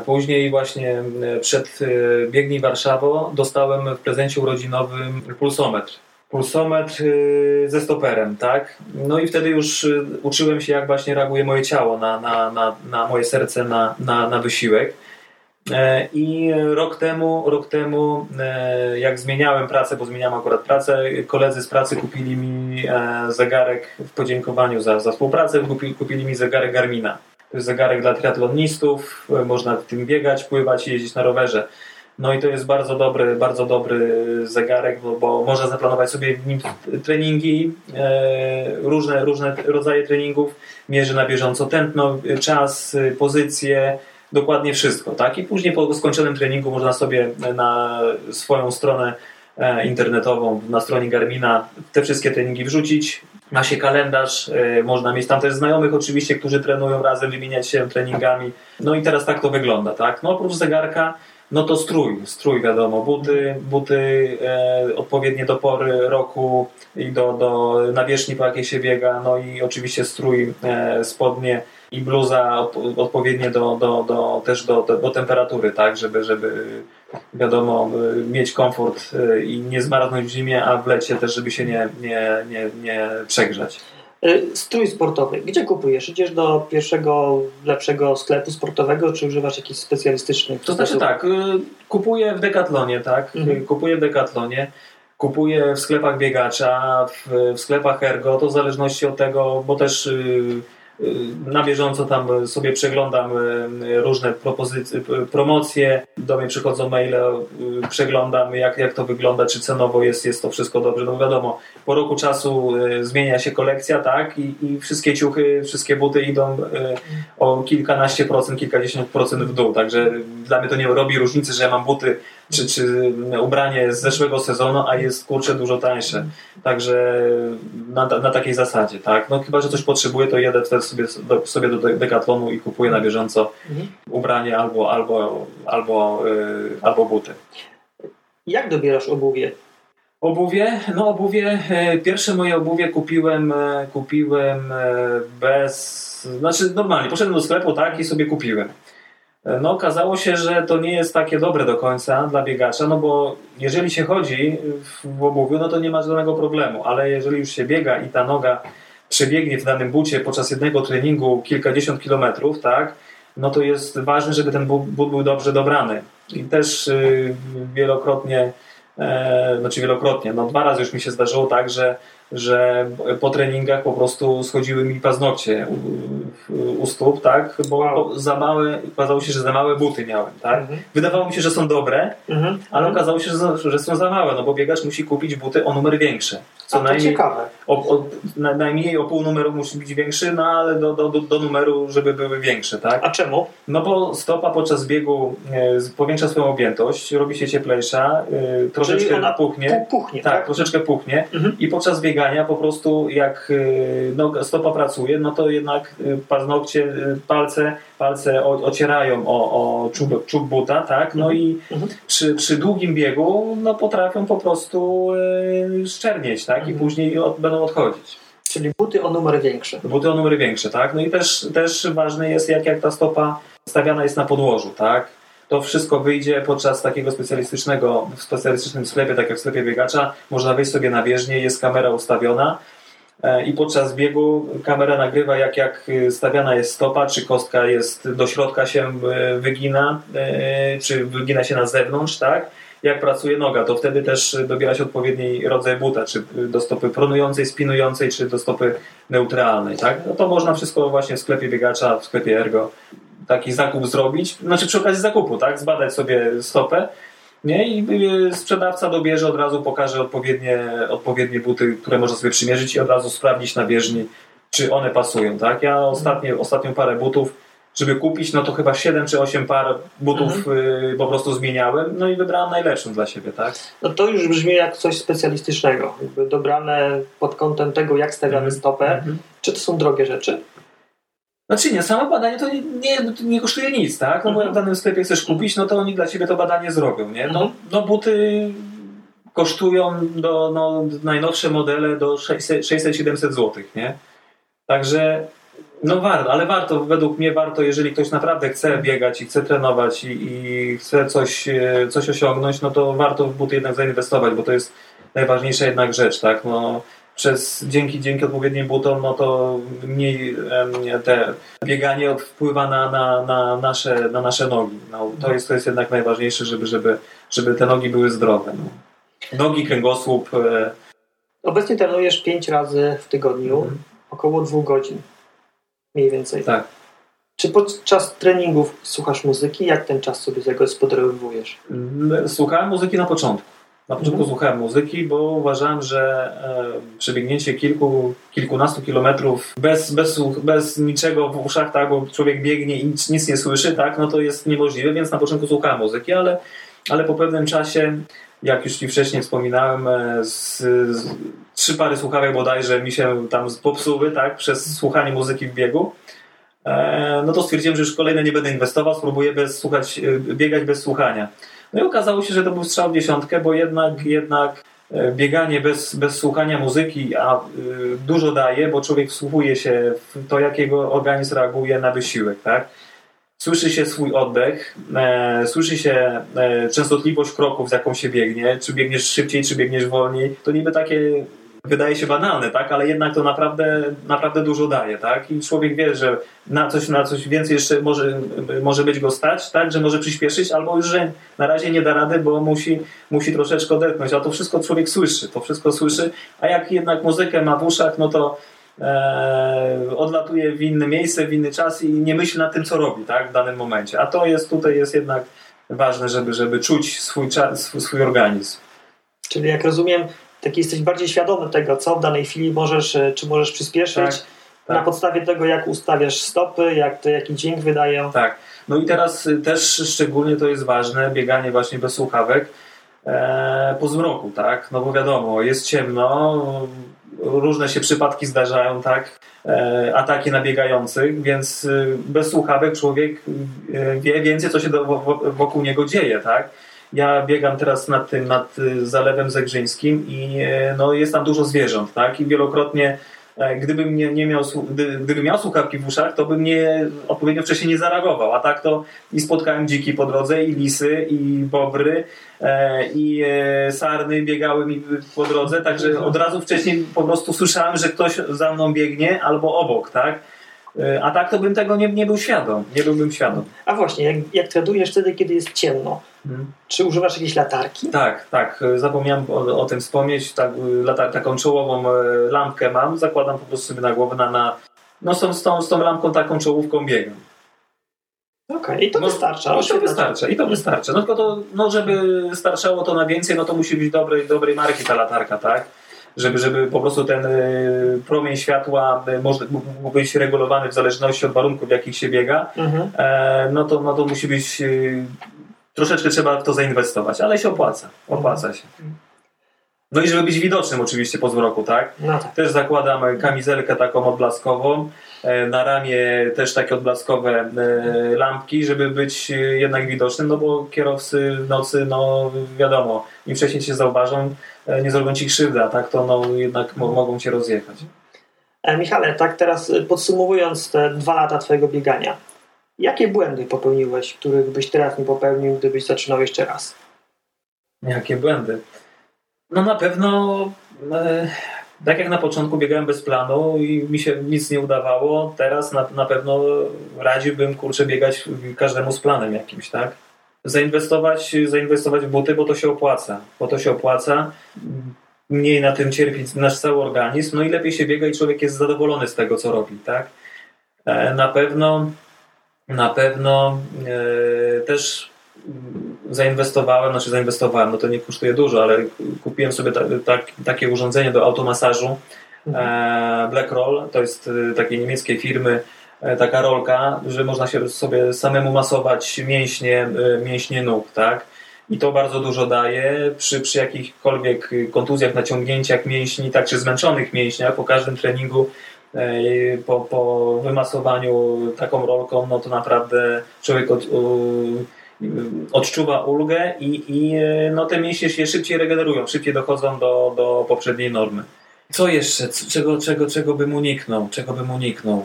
Później właśnie y, przed y, Biegnij Warszawo dostałem w prezencie urodzinowym pulsometr. Pulsometr y, ze stoperem, tak? No i wtedy już uczyłem się, jak właśnie reaguje moje ciało na, na, na, na moje serce, na, na, na wysiłek. E, I rok temu, rok temu, e, jak zmieniałem pracę, bo zmieniałem akurat pracę, koledzy z pracy kupili mi e, zegarek w podziękowaniu za, za współpracę, kupili, kupili mi zegarek Garmina. Zegarek dla triatlonistów, można w tym biegać, pływać i jeździć na rowerze. No i to jest bardzo dobry, bardzo dobry zegarek, bo, bo można zaplanować sobie w nim treningi, e, różne, różne rodzaje treningów, mierzy na bieżąco tętno, czas, pozycję, dokładnie wszystko, tak? I później po skończonym treningu można sobie na swoją stronę e, internetową, na stronie Garmina te wszystkie treningi wrzucić. Ma się kalendarz, e, można mieć tam też znajomych oczywiście, którzy trenują razem, wymieniać się treningami. No i teraz tak to wygląda, tak? No oprócz zegarka, no to strój, strój wiadomo, buty, buty e, odpowiednie do pory roku i do, do nawierzchni, po jakiej się biega, no i oczywiście strój, e, spodnie i bluza od, odpowiednie do, do, do, też do, do, do temperatury, tak, żeby, żeby wiadomo, e, mieć komfort e, i nie zmarznąć w zimie, a w lecie też, żeby się nie, nie, nie, nie przegrzać. Y, Strój sportowy. Gdzie kupujesz? Idziesz do pierwszego, lepszego sklepu sportowego, czy używasz jakichś specjalistycznych? To znaczy tak, y, kupuję w Decathlonie, tak? Mhm. Y, Kupuję w Decathlonie, kupuję w sklepach biegacza, w, w sklepach Ergo, to w zależności od tego, bo też y, y, na bieżąco tam sobie przeglądam y, różne propozycje, y, promocje, do mnie przychodzą maile, y, przeglądam jak, jak to wygląda, czy cenowo jest, jest to wszystko dobrze. No wiadomo, po roku czasu y, zmienia się kolekcja, tak? I, i wszystkie ciuchy, wszystkie buty idą y, o kilkanaście procent, kilkadziesiąt procent w dół. Także dla mnie to nie robi różnicy, że ja mam buty czy, czy ubranie z zeszłego sezonu, a jest kurczę dużo tańsze. Także na, na takiej zasadzie, tak? No chyba, że coś potrzebuję, to jedę wtedy sobie do, sobie do Decathlonu i kupuję na bieżąco Mhm. ubranie albo, albo, albo, y, albo buty. Jak dobierasz obuwie? Obuwie, no obuwie, e, pierwsze moje obuwie kupiłem, e, kupiłem e, bez, znaczy normalnie, poszedłem do sklepu, tak, i sobie kupiłem. No okazało się, że to nie jest takie dobre do końca dla biegacza, no bo jeżeli się chodzi w obuwiu, no to nie ma żadnego problemu, ale jeżeli już się biega i ta noga przebiegnie w danym bucie podczas jednego treningu kilkadziesiąt kilometrów, tak, no to jest ważne, żeby ten but, but był dobrze dobrany. I też y, wielokrotnie E, znaczy wielokrotnie, no dwa razy już mi się zdarzyło tak, że, że po treningach po prostu schodziły mi paznokcie u, u stóp, tak, bo, Wow. za małe, okazało się, że za małe buty miałem, tak. Mhm. Wydawało mi się, że są dobre, Mhm. ale okazało się, że, że są za małe, no bo biegacz musi kupić buty o numer większy. Co to najmniej, ciekawe. o, o, na, najmniej o pół numeru musi być większy, no ale do, do, do, numeru, żeby były większe, tak. A czemu? No bo stopa podczas biegu e, z- powiększa swoją objętość, robi się cieplejsza, e, troszeczkę Czyli ona puchnie. Pu- puchnie, Tak, tak? troszeczkę puchnie Mhm. i podczas biegania po prostu jak e, noga, stopa pracuje, no to jednak e, paznokcie, e, palce, palce o, ocierają o, o czub, czub buta, tak? No i Mhm. przy, przy długim biegu no potrafią po prostu e, szczernieć, tak? I Mhm. później od, będą odchodzić. Czyli buty o numer większy. Buty o numery większe, tak? No i też, też ważne jest, jak, jak ta stopa stawiana jest na podłożu, tak? To wszystko wyjdzie podczas takiego specjalistycznego, w specjalistycznym sklepie, tak jak w sklepie biegacza. Można wejść sobie na bieżnię, jest kamera ustawiona i podczas biegu kamera nagrywa, jak, jak stawiana jest stopa, czy kostka jest do środka się e, wygina, e, czy wygina się na zewnątrz, tak? jak pracuje noga, to wtedy też dobierać odpowiedni rodzaj buta, czy do stopy pronującej, spinującej, czy do stopy neutralnej, tak? No to można wszystko właśnie w sklepie biegacza, w sklepie Ergo taki zakup zrobić, znaczy przy okazji zakupu, tak? Zbadać sobie stopę, nie? I y, sprzedawca dobierze, od razu pokaże odpowiednie, odpowiednie buty, które można sobie przymierzyć i od razu sprawdzić na bieżni, czy one pasują, tak? Ja ostatnie, ostatnią parę butów żeby kupić, no to chyba 7 czy 8 par butów mhm. y, po prostu zmieniałem, no i wybrałem najlepszą dla siebie, tak? No to już brzmi jak coś specjalistycznego, jakby dobrane pod kątem tego, jak stawiamy mhm. stopę. Mhm. Czy to są drogie rzeczy? Znaczy nie, samo badanie to nie, nie, nie kosztuje nic, tak? No bo jak w danym sklepie chcesz kupić, no to oni dla ciebie to badanie zrobią, nie? No, no buty kosztują do, no, najnowsze modele do 600-700 zł, nie? Także no warto, ale warto, według mnie warto, jeżeli ktoś naprawdę chce biegać i chce trenować i, i chce coś, e, coś osiągnąć, no to warto w buty jednak zainwestować, bo to jest najważniejsza jednak rzecz, tak? No, przez, dzięki, dzięki odpowiednim butom, no to mniej te bieganie wpływa na, na, na, nasze, na nasze nogi. No, to, jest, to jest jednak najważniejsze, żeby, żeby, żeby te nogi były zdrowe. No. Nogi, kręgosłup. E, Obecnie trenujesz 5 razy w tygodniu, mhm. około 2 godzin. Mniej więcej. Tak. Czy podczas treningów słuchasz muzyki? Jak ten czas sobie zagospodarowujesz? Mm, słuchałem muzyki na początku. Na początku mhm. słuchałem muzyki, bo uważałem, że e, przebiegnięcie kilku, kilkunastu kilometrów bez, bez, bez niczego w uszach, tak, bo człowiek biegnie i nic, nic nie słyszy, tak, no to jest niemożliwe, więc na początku słuchałem muzyki, ale, ale po pewnym czasie jak już Ci wcześniej wspominałem, e, z, z, trzy pary słuchawek bodajże mi się tam popsuły, tak, przez słuchanie muzyki w biegu. E, no to stwierdziłem, że już kolejne nie będę inwestował, spróbuję bez słuchać, e, biegać bez słuchania. No i okazało się, że to był strzał w dziesiątkę, bo jednak, jednak bieganie bez, bez słuchania muzyki, a dużo daje, bo człowiek wsłuchuje się w to, jakiego organizm reaguje na wysiłek, tak? słyszy się swój oddech, e, słyszy się e, częstotliwość kroków, z jaką się biegnie, czy biegniesz szybciej, czy biegniesz wolniej. To niby takie wydaje się banalne, tak? ale jednak to naprawdę, naprawdę dużo daje. Tak? I człowiek wie, że na coś, na coś więcej jeszcze może, może być go stać, tak? że może przyspieszyć, albo już, że na razie nie da rady, bo musi, musi troszeczkę odetchnąć. A to wszystko człowiek słyszy, to wszystko słyszy, a jak jednak muzykę ma w uszach, no to e, odlatuje w inne miejsce, w inny czas i nie myśli nad tym, co robi tak, w danym momencie. A to jest tutaj jest jednak ważne, żeby, żeby czuć swój, czas, swój, swój organizm. Czyli jak rozumiem, taki jesteś bardziej świadomy tego, co w danej chwili możesz, e, czy możesz przyspieszyć tak, tak. na podstawie tego, jak ustawiasz stopy, jak to, jaki dźwięk wydają. Tak. No i teraz też szczególnie to jest ważne, bieganie właśnie bez słuchawek e, po zmroku, tak? No bo wiadomo, jest ciemno, różne się przypadki zdarzają, tak? E, ataki nabiegających, więc e, bez słuchawek człowiek e, wie więcej, co się do, wokół niego dzieje, tak? Ja biegam teraz nad tym, nad Zalewem Zegrzyńskim i no, jest tam dużo zwierząt, tak? I wielokrotnie E, gdybym nie, nie miał, gdybym miał słuchawki w uszach, to bym nie odpowiednio wcześniej nie zareagował. A tak to i spotkałem dziki po drodze, i lisy, i bobry, e, i e, sarny biegały mi po drodze, także od razu wcześniej po prostu słyszałem, że ktoś za mną biegnie albo obok, tak? A tak to bym tego nie, nie był świadom. Nie byłbym świadom. A właśnie, jak, jak tradujesz wtedy, kiedy jest ciemno, hmm. czy używasz jakiejś latarki? Tak, tak. Zapomniałem o, o tym wspomnieć. Tak, lata, taką czołową e, lampkę mam. Zakładam po prostu sobie na głowę na, na no z, tą, z, tą, z tą lampką taką czołówką biegam. Okej, okay. i to no, wystarcza. I to wystarcza, i to wystarcza. No tylko to, no żeby starczało to na więcej, no to musi być dobrej, dobrej marki ta latarka, tak? Żeby, żeby po prostu ten y, promień światła y, może, mógł być regulowany w zależności od warunków, w jakich się biega, mhm. E, no, to, no to musi być y, troszeczkę trzeba w to zainwestować, ale się opłaca. Opłaca się. No i żeby być widocznym oczywiście po zmroku, tak? No tak. Też zakładam kamizelkę taką odblaskową, e, na ramię też takie odblaskowe e, lampki, żeby być jednak widocznym, no bo kierowcy w nocy, no wiadomo, im wcześniej się zauważą, nie zrobią ci krzywdy, a tak to no, jednak mogą cię rozjechać. E, Michale, tak teraz e, podsumowując te dwa lata twojego biegania, jakie błędy popełniłeś, których byś teraz nie popełnił, gdybyś zaczynał jeszcze raz? Jakie błędy? No na pewno e, tak jak na początku biegałem bez planu i mi się nic nie udawało, teraz na, na pewno radziłbym kurczę biegać każdemu z planem jakimś, tak? Zainwestować, zainwestować w buty, bo to się opłaca. Bo to się opłaca. Mniej na tym cierpi nasz cały organizm, no i lepiej się biega i człowiek jest zadowolony z tego, co robi, tak? E, na pewno na pewno e, też zainwestowałem, znaczy zainwestowałem, no to nie kosztuje dużo, ale kupiłem sobie ta, ta, takie urządzenie do automasażu mhm. e, Black Roll, to jest takiej niemieckiej firmy, taka rolka, że można się sobie samemu masować mięśnie, mięśnie nóg, tak? I to bardzo dużo daje przy, przy jakichkolwiek kontuzjach, naciągnięciach mięśni, tak czy zmęczonych mięśniach po każdym treningu po, po wymasowaniu taką rolką, no to naprawdę człowiek od, odczuwa ulgę i, i no te mięśnie się szybciej regenerują, szybciej dochodzą do, do poprzedniej normy. Co jeszcze? Czego, czego, czego bym uniknął? Czego bym uniknął?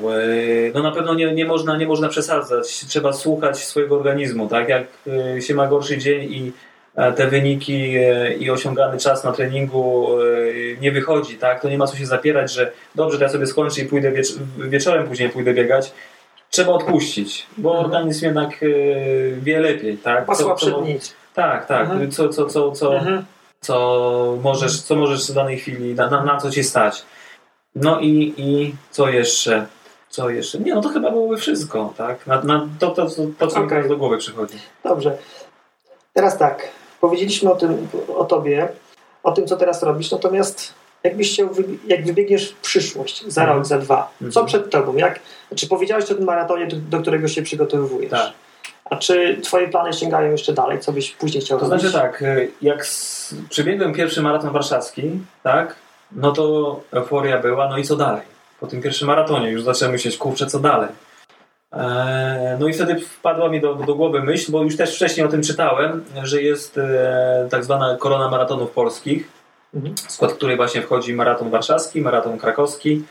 No na pewno nie, nie, można, nie można przesadzać. Trzeba słuchać swojego organizmu. Tak jak się ma gorszy dzień i te wyniki i osiągany czas na treningu nie wychodzi, tak? to nie ma co się zapierać, że dobrze, to ja sobie skończę i pójdę wiecz wieczorem później pójdę biegać. Trzeba odpuścić, bo mhm. organizm jednak wie lepiej. Tak? Masła przed Tak, tak. Mhm. Co, co, co, co, mhm. Co, możesz, co możesz w danej chwili, na, na, co ci stać. No i, i co jeszcze? Co jeszcze? Nie, no to chyba byłoby wszystko, tak? Na, na to, to, to, to, co okay. mi do głowy przychodzi. Dobrze. Teraz tak. Powiedzieliśmy o tym, o tobie, o tym, co teraz robisz, natomiast jakbyś chciał, jak wybiegniesz w przyszłość, za rok, za dwa, co mhm. przed tobą? Jak, czy powiedziałeś o tym maratonie, do, do którego się przygotowujesz? Tak. A czy twoje plany sięgają jeszcze dalej? Co byś później chciał to robić? To znaczy tak, y, jak przebiegłem pierwszy maraton warszawski, tak, no to euforia była, no i co dalej? Po tym pierwszym maratonie już zacząłem myśleć, kurczę, co dalej? E, no i wtedy wpadła mi do, do głowy myśl, bo już też wcześniej o tym czytałem, że jest e, tak zwana korona maratonów polskich, mhm. w skład której właśnie wchodzi maraton warszawski, maraton krakowski,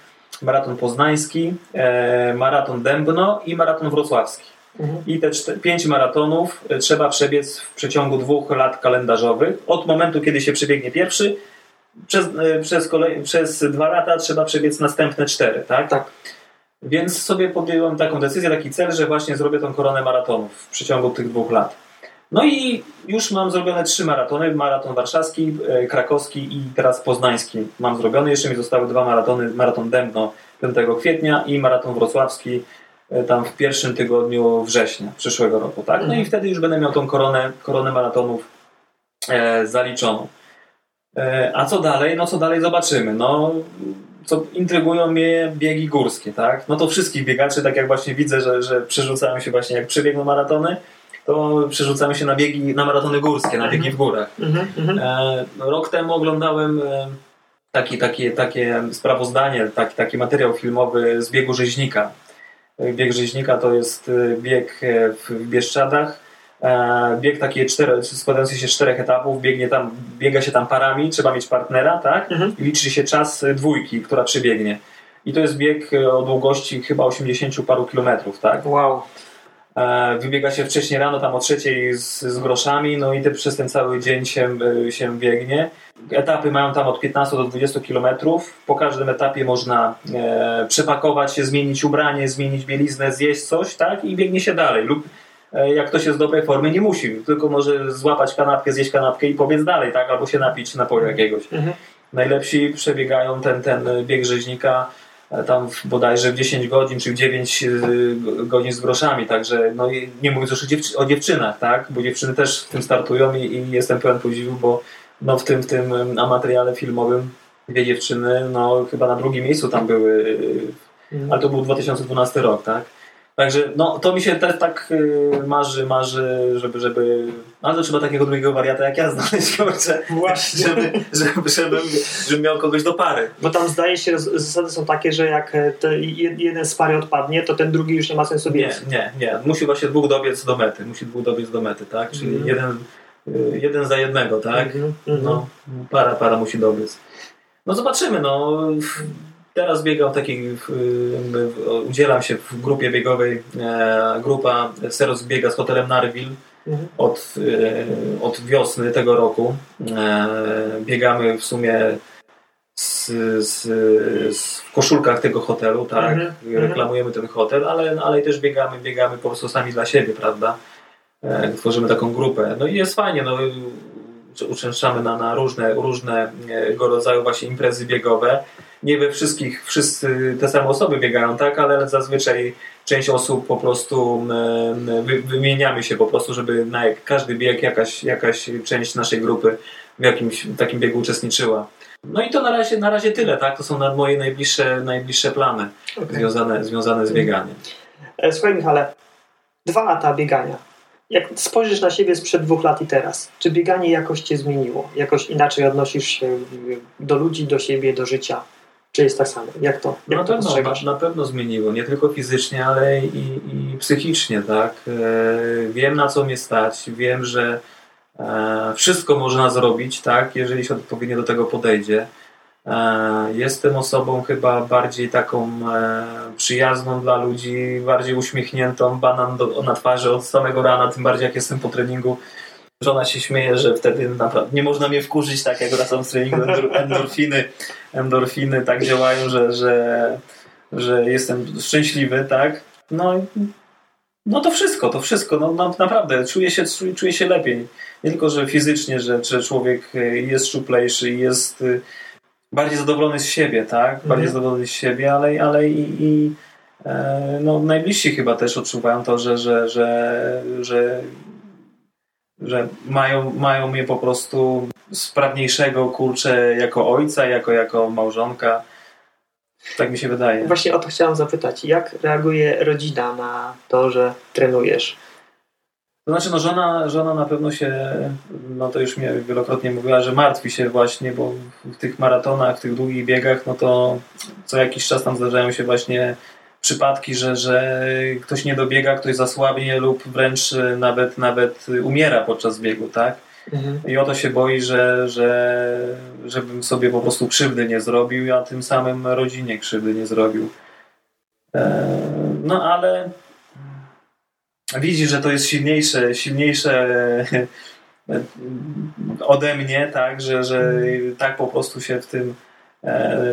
maraton poznański, e, maraton Dębno i maraton wrocławski. Mhm. I te pięć maratonów trzeba przebiec w przeciągu dwóch lat kalendarzowych. Od momentu, kiedy się przebiegnie pierwszy, przez, przez, kolej, przez dwa lata trzeba przebiec następne cztery, tak? Tak. Więc sobie podjąłem taką decyzję, taki cel, że właśnie zrobię tą koronę maratonów w przeciągu tych dwóch lat. No i już mam zrobione trzy maratony. Maraton warszawski, e, krakowski i teraz poznański mam zrobiony. Jeszcze mi zostały dwa maratony. Maraton Dębno 5 kwietnia i maraton wrocławski e, tam w pierwszym tygodniu września przyszłego roku. Tak? No i mhm. wtedy już będę miał tą koronę, koronę maratonów e, zaliczoną. E, a co dalej? No co dalej zobaczymy. No co intrygują mnie biegi górskie, tak? No to wszystkich biegaczy, tak jak właśnie widzę, że, że przerzucają się właśnie, jak przebiegną maratony, to przerzucamy się na biegi, na maratony górskie, na biegi w górach. Mm -hmm. e, rok temu oglądałem e, taki, taki, takie sprawozdanie, taki, taki materiał filmowy z biegu rzeźnika. Bieg rzeźnika to jest e, bieg e, w Bieszczadach, E, bieg taki cztery, składający się z czterech etapów, biegnie tam, biega się tam parami, trzeba mieć partnera, tak? Mhm. I liczy się czas dwójki, która przebiegnie. I to jest bieg o długości chyba 80 paru kilometrów, tak? Wow. E, wybiega się wcześniej rano, tam o trzeciej z, z groszami, no i te, przez ten cały dzień się, e, się biegnie. Etapy mają tam od 15 do 20 kilometrów. Po każdym etapie można e, przepakować się, zmienić ubranie, zmienić bieliznę, zjeść coś, tak? I biegnie się dalej. Lub E, jak ktoś jest w dobrej formie, nie musi, tylko może złapać kanapkę, zjeść kanapkę i pobiec dalej, tak? Albo się napić napoju jakiegoś. Mhm. Najlepsi przebiegają ten, ten bieg rzeźnika tam bodajże w 10 godzin czy w 9 e, godzin z groszami, także no nie mówiąc już o, dziewczy o dziewczynach, tak? Bo dziewczyny też w tym startują i, i jestem pełen podziwu, bo no w tym, w tym materiale filmowym dwie dziewczyny, no chyba na drugim miejscu tam były, mhm. ale to był 2012 rok, tak? Także no, to mi się też tak y, marzy, marzy, żeby, żeby... Ale to trzeba takiego drugiego wariata jak ja [LAUGHS] znaleźć, kurczę. Właśnie. Żeby, żeby, żeby, żeby miał kogoś do pary. Bo tam zdaje się, zasady są takie, że jak e, jeden z pary odpadnie, to ten drugi już nie ma sensu biec. Nie, nie, nie. Musi właśnie dwóch dobiec do mety. Musi dwóch dobiec do mety, tak? Czyli mm. jeden, y, jeden za jednego, tak? Mm -hmm. No, para, para musi dobiec. No zobaczymy, no Teraz biegam takiej, udzielam się w grupie biegowej, e, grupa Seros biega z hotelem Narville mhm. Od, e, od wiosny tego roku. E, biegamy w sumie z, z, z, w koszulkach tego hotelu, tak? Mhm. mhm. Reklamujemy ten hotel, ale, ale też biegamy, biegamy po prostu sami dla siebie, prawda? Tworzymy taką grupę. No i jest fajnie, no, uczęszczamy na, na różne, różnego rodzaju właśnie imprezy biegowe nie we wszystkich wszyscy te same osoby biegają, tak, ale zazwyczaj część osób po prostu wymieniamy się po prostu, żeby na każdy bieg jakaś, jakaś część naszej grupy w jakimś takim biegu uczestniczyła. No i to na razie, na razie tyle, tak? To są moje najbliższe, najbliższe plany okay. związane, związane z bieganiem. E, słuchaj Michale, dwa lata biegania. Jak spojrzysz na siebie sprzed dwóch lat i teraz, czy bieganie jakoś cię zmieniło? Jakoś inaczej odnosisz się do ludzi, do siebie, do życia? Czy jest tak samo? Jak to, jak na, to pewno, na, na, pewno zmieniło. Nie tylko fizycznie, ale i, i psychicznie, tak? E, wiem na co mnie stać. Wiem, że e, wszystko można zrobić, tak? Jeżeli się odpowiednio do tego podejdzie. E, jestem osobą chyba bardziej taką e, przyjazną dla ludzi, bardziej uśmiechniętą, banan do, na twarzy od samego rana, tym bardziej jak jestem po treningu. Żona się śmieje, że wtedy naprawdę nie można mnie wkurzyć tak jak wracam z treningu. [LAUGHS] Endorfiny, endorfiny tak działają, że, że, że jestem szczęśliwy, tak? No, no to wszystko, to wszystko. No, no, naprawdę, czuję się, czuję się lepiej. Nie tylko, że fizycznie, że, że człowiek jest szczuplejszy, jest bardziej zadowolony z siebie, tak? Bardziej mhm. zadowolony z siebie, ale, ale i, i e, no, najbliżsi chyba też odczuwają to, że, że, że, że, że mają, mają mnie po prostu sprawniejszego kurczę jako ojca, jako, jako małżonka. Tak mi się wydaje. Właśnie o to chciałam zapytać. Jak reaguje rodzina na to, że trenujesz? To znaczy, no żona, żona na pewno się, no to już mnie wielokrotnie mówiła, że martwi się właśnie, bo w tych maratonach, w tych długich biegach, no to co jakiś czas tam zdarzają się właśnie przypadki, że, że ktoś nie dobiega, ktoś zasłabnie lub wręcz nawet, nawet umiera podczas biegu, tak? Mhm. I o to się boi, że, że żebym sobie po prostu krzywdy nie zrobił, a tym samym rodzinie krzywdy nie zrobił. E, no ale widzi, że to jest silniejsze, silniejsze ode mnie, tak, że, że tak po prostu się w tym e,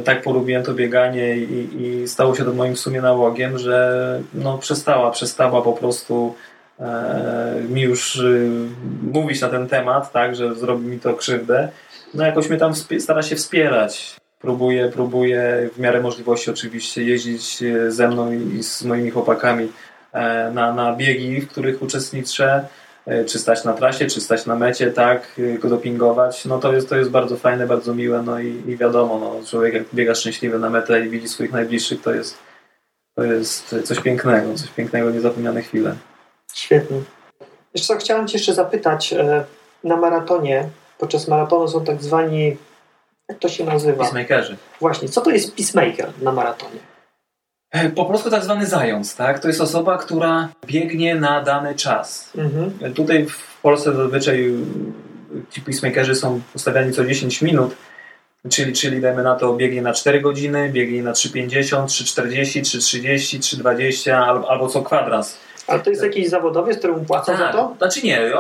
tak polubiłem to bieganie i, i stało się to moim w sumie nałogiem, że no przestała, przestała po prostu e, mi już y, mówić na ten temat, tak, że zrobi mi to krzywdę. No jakoś mnie tam stara się wspierać. Próbuje, próbuje w miarę możliwości oczywiście jeździć e, ze mną i z moimi chłopakami E, na, na biegi, w których uczestniczę, e, czy stać na trasie, czy stać na mecie, tak, e, go dopingować, no to jest, to jest bardzo fajne, bardzo miłe, no i, i wiadomo, no, człowiek jak biega szczęśliwy na metę i widzi swoich najbliższych, to jest, to jest coś pięknego, coś pięknego, niezapomniane chwile. Świetnie. Jeszcze co, chciałem Cię jeszcze zapytać, na maratonie, podczas maratonu są tak zwani, jak to się nazywa? Peacemakerzy. Właśnie, co to jest peacemaker na maratonie? Po prostu tak zwany zając, tak? To jest osoba, która biegnie na dany czas. Mhm. Tutaj w Polsce zazwyczaj ci peacemakerzy są ustawiani co 10 minut, czyli, czyli dajmy na to biegnie na 4 godziny, biegnie na 3,50, 3,40, 3,30, 3,20 albo, albo co kwadrans. Ale to jest jakiś zawodowiec, któremu płacą tak. za to? Znaczy nie,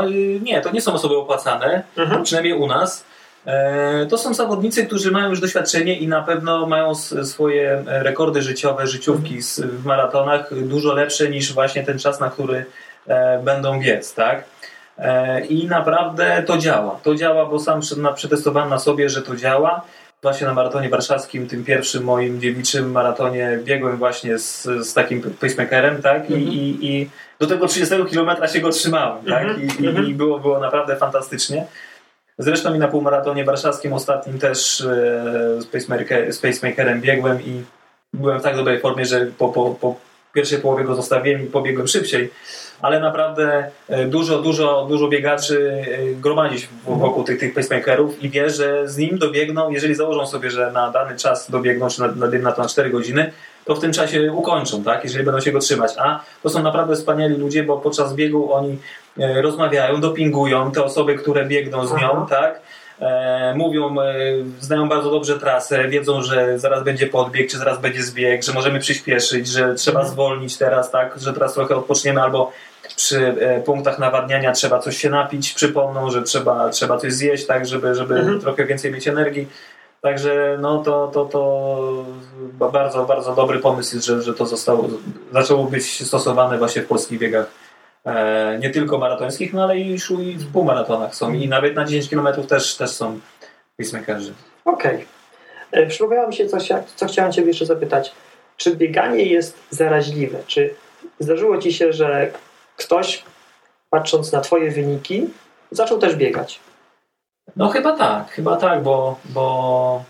nie, to nie są osoby opłacane, mhm. przynajmniej u nas. E, to są zawodnicy, którzy mają już doświadczenie i na pewno mają swoje rekordy życiowe, życiówki w maratonach dużo lepsze niż właśnie ten czas, na który e, będą biec, tak? E, I naprawdę to działa. To działa, bo sam przetestowałem na sobie, że to działa. Właśnie na maratonie warszawskim, tym pierwszym moim dziewiczym maratonie, biegłem właśnie z, z takim pacemakerem, tak? I, mhm. i, I, do tego 30 kilometra się go trzymałem, tak? Mhm. I, mhm. i było, było naprawdę fantastycznie. Zresztą i na półmaratonie warszawskim ostatnim też e, z, pacemaker, z pacemakerem biegłem i byłem w tak dobrej formie, że po, po, po pierwszej połowie go zostawiłem i pobiegłem szybciej. Ale naprawdę e, dużo, dużo, dużo biegaczy e, gromadzi wokół tych, tych pacemakerów i wie, że z nim dobiegną, jeżeli założą sobie, że na dany czas dobiegną, czy na, na, to na 4 godziny, to w tym czasie ukończą, tak? jeżeli będą się go trzymać. A to są naprawdę wspaniali ludzie, bo podczas biegu oni rozmawiają, dopingują te osoby, które biegną z nią, Aha. tak? E, mówią, e, znają bardzo dobrze trasę, wiedzą, że zaraz będzie podbieg, czy zaraz będzie zbieg, że możemy przyspieszyć, że trzeba mhm. zwolnić teraz, tak? Że teraz trochę odpoczniemy albo przy e, punktach nawadniania trzeba coś się napić, przypomną, że trzeba, trzeba coś zjeść, tak, żeby, żeby mhm. trochę więcej mieć energii. Także no to, to, to bardzo, bardzo dobry pomysł jest, że, że to zostało, zaczęło być stosowane właśnie w polskich biegach. E, nie tylko maratońskich, no ale i, i w półmaratonach są i nawet na 10 km też, też są pacemakerzy. Okej. Okay. E, przypomniało mi się coś, co chciałem Cię jeszcze zapytać. Czy bieganie jest zaraźliwe? Czy zdarzyło Ci się, że ktoś, patrząc na Twoje wyniki, zaczął też biegać? No chyba tak, chyba tak, bo, bo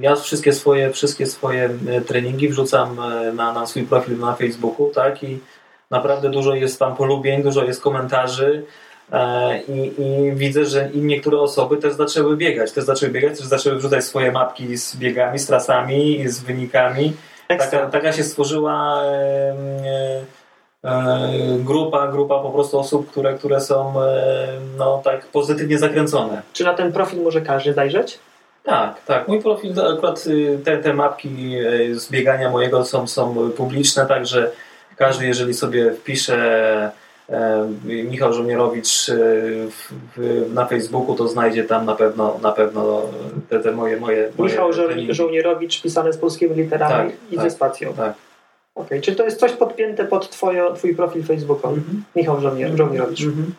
ja wszystkie swoje, wszystkie swoje treningi wrzucam na, na swój profil na Facebooku, tak? I naprawdę dużo jest tam polubień, dużo jest komentarzy. E, I, I, widzę, że niektóre osoby też zaczęły biegać, też zaczęły biegać, też zaczęły wrzucać swoje mapki z biegami, z trasami, z wynikami. Taka, taka się stworzyła e, e, grupa, grupa po prostu osób, które, które są e, no, tak pozytywnie zakręcone. Czy na ten profil może każdy zajrzeć? Tak, tak. Mój profil, akurat y, te, te mapki y, z biegania mojego są, są publiczne, także każdy, jeżeli sobie wpisze E, Michał Żołnierowicz e, na Facebooku, to znajdzie tam na pewno, na pewno te, te moje, moje, Michał moje Żołnierowicz pisane z polskimi literami tak, i tak, ze spacją. Tak. Okay. Czy to jest coś podpięte pod twoje, twój profil Facebookowy? Mm -hmm. Michał Żołnier, Żołnierowicz. Mm -hmm.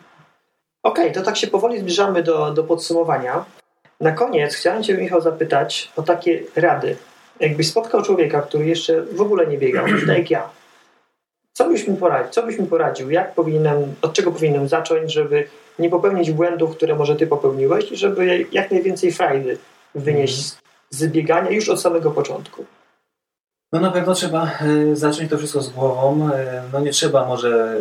Okej, okay, to tak się powoli zbliżamy do, do podsumowania. Na koniec chciałem Cię, Michał, zapytać o takie rady. Jakbyś spotkał człowieka, który jeszcze w ogóle nie biegał, [CLEARS THROAT] tak jak ja, co byś mi poradził? Co byś mi poradził? Jak powinienem, od czego powinienem zacząć, żeby nie popełnić błędów, które może ty popełniłeś i żeby jak najwięcej frajdy wynieść mhm. z biegania już od samego początku? No na pewno trzeba e, zacząć to wszystko z głową. E, no nie trzeba może,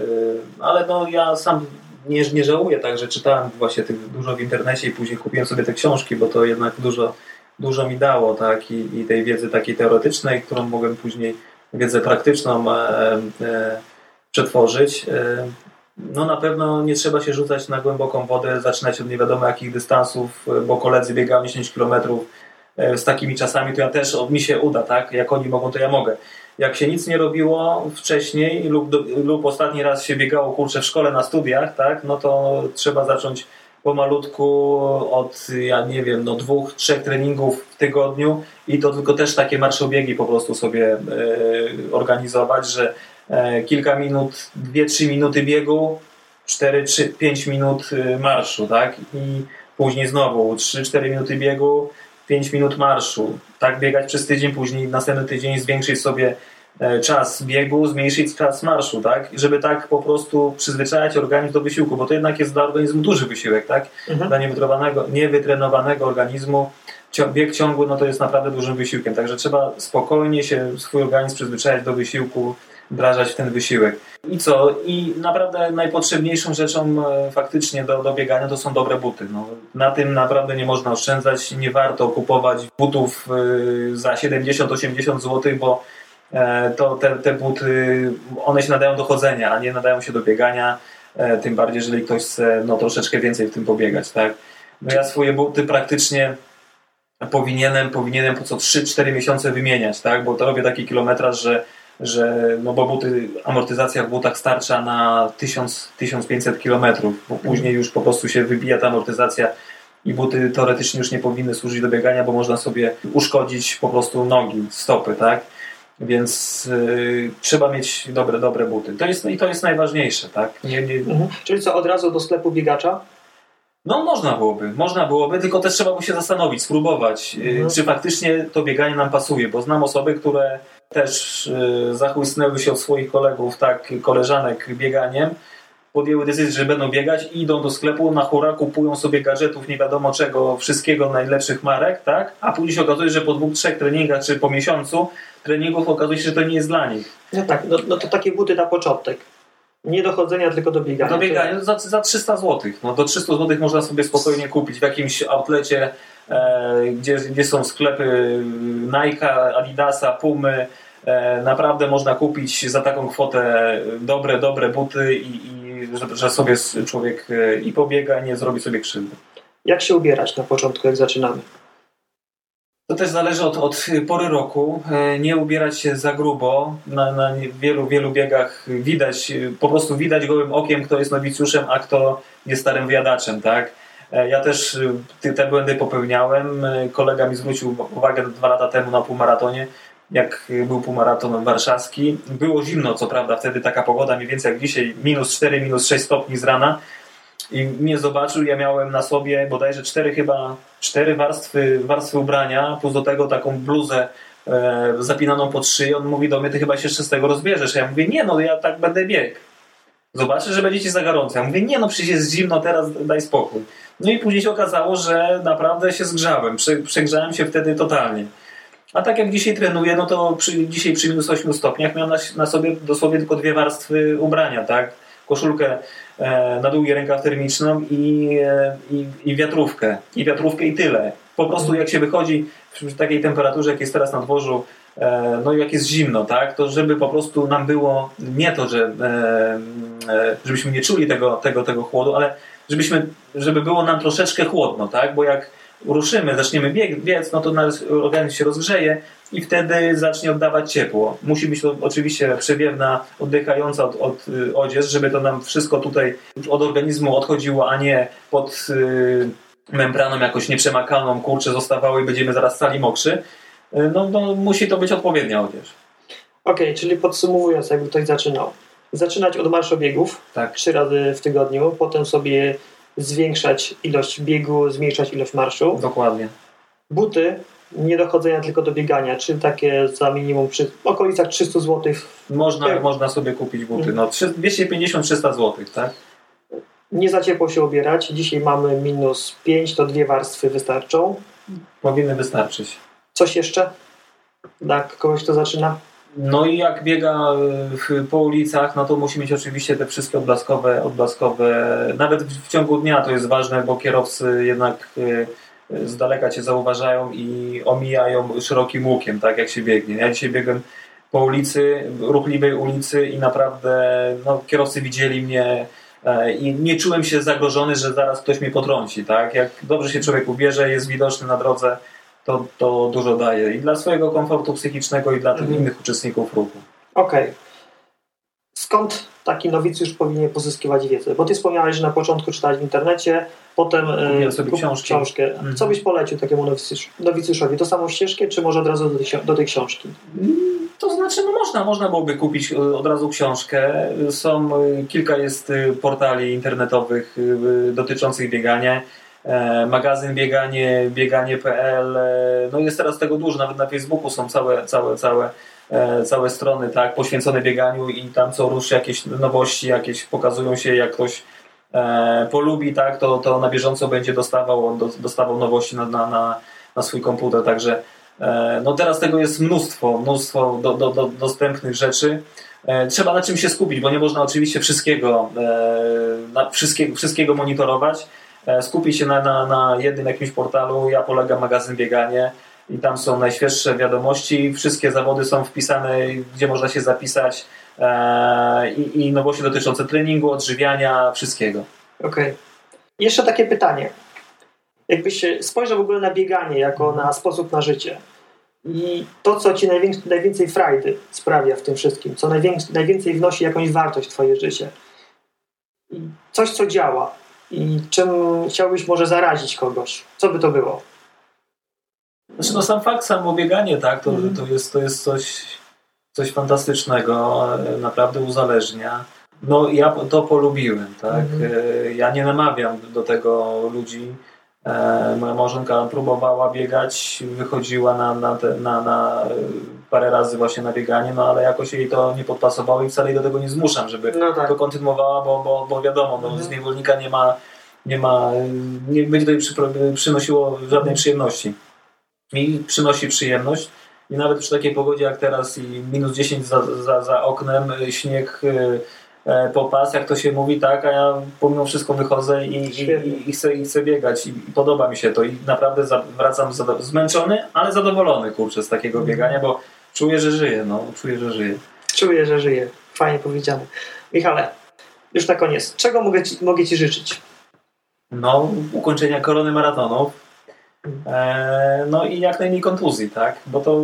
e, ale no ja sam nie, nie żałuję, także czytałem właśnie tych dużo w internecie i później kupiłem sobie te książki, bo to jednak dużo, dużo mi dało, tak, i, i tej wiedzy takiej teoretycznej, którą mogłem później wiedzę praktyczną e, e, przetworzyć. E, no na pewno nie trzeba się rzucać na głęboką wodę, zaczynać od nie wiadomo jakich dystansów, bo koledzy biegają 10 km z takimi czasami, to ja też, mi się uda, tak? Jak oni mogą, to ja mogę. Jak się nic nie robiło wcześniej lub, lub ostatni raz się biegało kurczę w szkole na studiach, tak? No to trzeba zacząć pomalutku od, ja nie wiem, no dwóch, trzech treningów w tygodniu i to tylko też takie marszobiegi po prostu sobie e, organizować, że e, kilka minut, dwie, trzy minuty biegu, cztery, trzy, pięć minut e, marszu, tak? I później znowu trzy, cztery minuty biegu, pięć minut marszu. Tak biegać przez tydzień, później następny tydzień zwiększyć sobie czas biegu, zmniejszyć czas marszu, tak? Żeby tak po prostu przyzwyczajać organizm do wysiłku, bo to jednak jest dla organizmu duży wysiłek, tak? Mhm. Dla niewytrenowanego, niewytrenowanego organizmu bieg ciągły no to jest naprawdę dużym wysiłkiem, także trzeba spokojnie się swój organizm przyzwyczajać do wysiłku, wdrażać w ten wysiłek. I co? I naprawdę najpotrzebniejszą rzeczą e, faktycznie do, do biegania to są dobre buty. No, na tym naprawdę nie można oszczędzać, nie warto kupować butów e, za 70-80 zł, bo E, to te, te buty, one się nadają do chodzenia, a nie nadają się do biegania, e, tym bardziej, jeżeli ktoś chce no, troszeczkę więcej w tym pobiegać, tak? No ja swoje buty praktycznie powinienem, powinienem po co 3-4 miesiące wymieniać, tak? Bo to robię taki kilometraż, że, że no bo buty, amortyzacja w butach starcza na 1000-1500 kilometrów, bo później już po prostu się wybija ta amortyzacja i buty teoretycznie już nie powinny służyć do biegania, bo można sobie uszkodzić po prostu nogi, stopy, tak? Więc y, trzeba mieć dobre, dobre buty. To jest, I to jest najważniejsze, tak? Nie, nie... Mhm. Czyli co, od razu do sklepu biegacza? No można byłoby, można byłoby, tylko też trzeba by się zastanowić, spróbować, y, mhm. czy faktycznie to bieganie nam pasuje, bo znam osoby, które też y, zachłysnęły się od swoich kolegów, tak, koleżanek bieganiem, podjęły decyzję, że będą biegać i idą do sklepu na hura, kupują sobie gadżetów nie wiadomo czego, wszystkiego najlepszych marek, tak? A później się okazuje, że po dwóch, trzech treningach czy po miesiącu treningów okazuje się, że to nie jest dla nich. No tak, no, no to takie buty na początek. Nie do chodzenia, tylko do biegania. Do biegania za, za 300 zł. No, do 300 zł można sobie spokojnie kupić w jakimś outlecie, e, gdzie, gdzie są sklepy Nike, Adidasa, Pumy. E, naprawdę można kupić za taką kwotę dobre, dobre buty i, i że, że, sobie człowiek e, i pobiega, nie zrobi sobie krzywdy. Jak się ubierać na początku, jak zaczynamy? To też zależy od, od pory roku. E, nie ubierać się za grubo. Na, na wielu, wielu biegach widać, po prostu widać gołym okiem, kto jest nowicjuszem, a kto jest starym wyjadaczem, tak? E, ja też te błędy popełniałem. E, kolega mi zwrócił uwagę dwa lata temu na półmaratonie, jak był półmaraton warszawski. Było zimno, co prawda, wtedy taka pogoda mniej więcej jak dzisiaj, minus 4, minus 6 stopni z rana i mnie zobaczył, ja miałem na sobie bodajże cztery chyba, cztery warstwy, warstwy ubrania, plus do tego taką bluzę e, zapinaną pod szyję. On mówi do mnie, ty chyba się jeszcze z tego rozbierzesz. Ja mówię, nie no, ja tak będę biegł. Zobaczę, że będziecie za gorąco. Ja mówię, nie no, przecież jest zimno, teraz daj spokój. No i później się okazało, że naprawdę się zgrzałem. Przegrzałem się wtedy totalnie. A tak jak dzisiaj trenuję, no to przy, dzisiaj przy minus 8 stopniach miałem na, na, sobie dosłownie tylko dwie warstwy ubrania, tak? Koszulkę na długi rękaw termiczną i, e, i, i, wiatrówkę. I wiatrówkę i tyle. Po prostu jak się wychodzi przy takiej temperaturze, jak jest teraz na dworzu, e, no jak jest zimno, tak? To żeby po prostu nam było nie to, że e, e, żebyśmy nie czuli tego, tego, tego chłodu, ale żebyśmy, żeby było nam troszeczkę chłodno, tak? Bo jak ruszymy, zaczniemy bieg, biec, no to nasz organizm się rozgrzeje i wtedy zacznie oddawać ciepło. Musi być to oczywiście przewiewna, oddychająca od, od y, odzież, żeby to nam wszystko tutaj od organizmu odchodziło, a nie pod y, membraną jakoś nieprzemakalną, kurczę, zostawało i będziemy zaraz stali mokrzy. Y, no, no, musi to być odpowiednia odzież. Okej, okay, czyli podsumowując, jakby ktoś zaczynał. Zaczynać od marszobiegów tak. trzy razy w tygodniu, potem sobie zwiększać ilość biegu, zmniejszać ilość marszu. Dokładnie. Buty nie dochodzenia tylko do biegania, czy takie za minimum przy okolicach 300 zł. Można, można sobie kupić buty. No, 250-300 zł, tak? Nie za ciepło się ubierać. Dzisiaj mamy minus 5, to dwie warstwy wystarczą. Powinny wystarczyć. Coś jeszcze? Dla kogoś, kto zaczyna? No i jak biega po ulicach, no to musi mieć oczywiście te wszystkie odblaskowe, odblaskowe, nawet w ciągu dnia to jest ważne, bo kierowcy jednak e, z daleka cię zauważają i omijają szerokim łukiem, tak jak się biegnie. Ja dzisiaj biegłem po ulicy, ruchliwej ulicy i naprawdę no, kierowcy widzieli mnie e, i nie czułem się zagrożony, że zaraz ktoś mnie potrąci. Tak? Jak dobrze się człowiek ubierze, jest widoczny na drodze, to, to dużo daje i dla swojego komfortu psychicznego, i dla tych mhm. innych uczestników ruchu. Okej. Okay. Skąd taki nowicjusz powinien pozyskiwać wiedzę? Bo ty wspomniałeś, że na początku czytałeś w internecie, potem Kupiłem sobie książki. książkę. Mhm. Co byś polecił takiemu nowicjuszowi? To samą ścieżkę, czy może od razu do tej, do tej książki? To znaczy, no można, można byłoby kupić e, od razu książkę. Są, e, kilka jest e, portali internetowych dotyczących biegania. E, magazyn bieganie, bieganie.pl, e, no jest teraz tego dużo, nawet na Facebooku są całe, całe, całe, e, całe strony tak, poświęcone bieganiu i tam co rusz jakieś nowości, jakieś pokazują się, jak ktoś polubi, tak, to, to na bieżąco będzie dostawał, dostawał nowości na, na, na, na swój komputer, także no teraz tego jest mnóstwo, mnóstwo do, do, do dostępnych rzeczy. Trzeba na czym się skupić, bo nie można oczywiście wszystkiego, na wszystkiego, wszystkiego monitorować. E, skupić się na, na, na jednym jakimś portalu. Ja polegam magazyn bieganie i tam są najświeższe wiadomości. Wszystkie zawody są wpisane, gdzie można się zapisać e, i, i nowości dotyczące treningu, odżywiania, wszystkiego. Okej. Okay. Jeszcze takie pytanie. Jakbyś spojrzał w ogóle na bieganie jako na sposób na życie i to, co ci najwięcej, frajdy sprawia w tym wszystkim, co najwięcej, wnosi jakąś wartość w twoje życie. Coś, co działa, i czym chciałbyś może zarazić kogoś? Co by to było? Znaczy, no sam fakt, samo bieganie, tak, to, mm. to, jest, to jest coś, coś fantastycznego, naprawdę uzależnia. No ja to polubiłem, tak. Mm. Ja nie namawiam do tego ludzi. E, moja małżonka próbowała biegać, wychodziła na, na, te, na, na parę razy właśnie na bieganie, no ale jakoś jej to nie podpasowało i wcale jej do tego nie zmuszam, żeby no tak. to kontynuowała, bo, bo, bo wiadomo, no, mhm. z niewolnika nie ma, nie ma, nie będzie to jej przy, przynosiło żadnej przyjemności. Mi przynosi przyjemność i nawet przy takiej pogodzie jak teraz i minus 10 za, za, za oknem, śnieg e, po pas, jak to się mówi, tak, a ja pomimo wszystko wychodzę i, i, i, chcę, i chcę biegać i, podoba mi się to i naprawdę wracam zmęczony, ale zadowolony, kurczę, z takiego mhm. biegania, bo Czuję, że żyję, no. Czuję, że żyję. Czuję, że żyję. Fajnie powiedziane. Michale, już na koniec. Czego mogę ci, mogę ci życzyć? No, ukończenia korony maratonów. E, no i jak najmniej kontuzji, tak? Bo to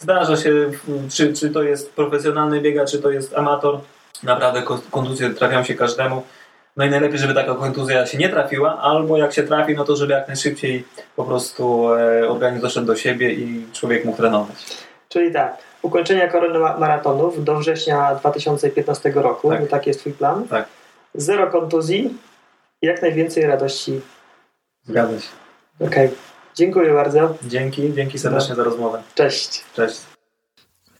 zdarza się, czy, czy to jest profesjonalny biegacz, czy to jest amator. Naprawdę kontuzje trafiają się każdemu. No i najlepiej, żeby taka kontuzja się nie trafiła, albo jak się trafi, no to żeby jak najszybciej po prostu e, organizm doszedł do siebie i człowiek mógł trenować. Czyli tak, ukończenia korony maratonów do września 2015 roku, tak. taki jest Twój plan. Tak. Zero kontuzji, jak najwięcej radości. Zgadza się. Okej. Okay. Dziękuję bardzo. Dzięki, dzięki serdecznie no. za rozmowę. Cześć. Cześć.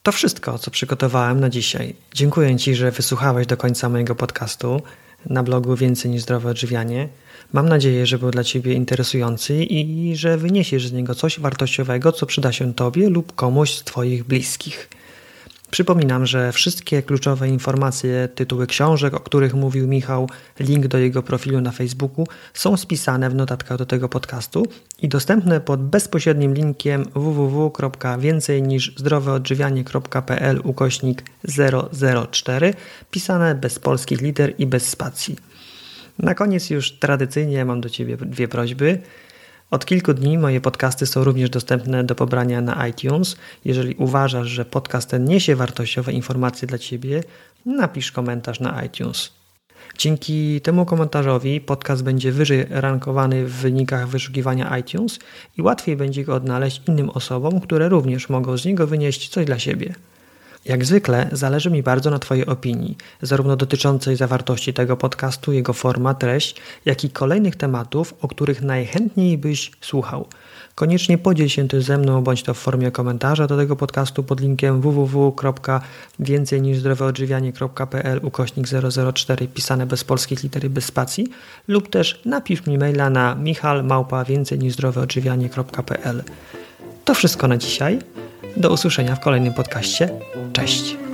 To wszystko, co przygotowałem na dzisiaj. Dziękuję Ci, że wysłuchałeś do końca mojego podcastu na blogu Więcej niż zdrowe odżywianie. Mam nadzieję, że był dla Ciebie interesujący i że wyniesiesz z niego coś wartościowego, co przyda się Tobie lub komuś z Twoich bliskich. Przypominam, że wszystkie kluczowe informacje, tytuły książek, o których mówił Michał, link do jego profilu na Facebooku są spisane w notatkach do tego podcastu i dostępne pod bezpośrednim linkiem www.więcejniżzdroweodżywianie.pl ukośnik 004 pisane bez polskich liter i bez spacji. Na koniec już tradycyjnie mam do Ciebie dwie prośby. Od kilku dni moje podcasty są również dostępne do pobrania na iTunes. Jeżeli uważasz, że podcast ten niesie wartościowe informacje dla Ciebie, napisz komentarz na iTunes. Dzięki temu komentarzowi podcast będzie wyżej rankowany w wynikach wyszukiwania iTunes i łatwiej będzie go odnaleźć innym osobom, które również mogą z niego wynieść coś dla siebie. Jak zwykle zależy mi bardzo na Twojej opinii, zarówno dotyczącej zawartości tego podcastu, jego forma, treść, jak i kolejnych tematów, o których najchętniej byś słuchał. Koniecznie podziel się tym ze mną, bądź to w formie komentarza do tego podcastu pod linkiem www.więcejniżzdroweodżywianie.pl ukośnik 004 pisane bez polskich liter i bez spacji lub też napisz mi maila na michalmałpa To wszystko na dzisiaj. Do usłyszenia w kolejnym podcaście. Cześć!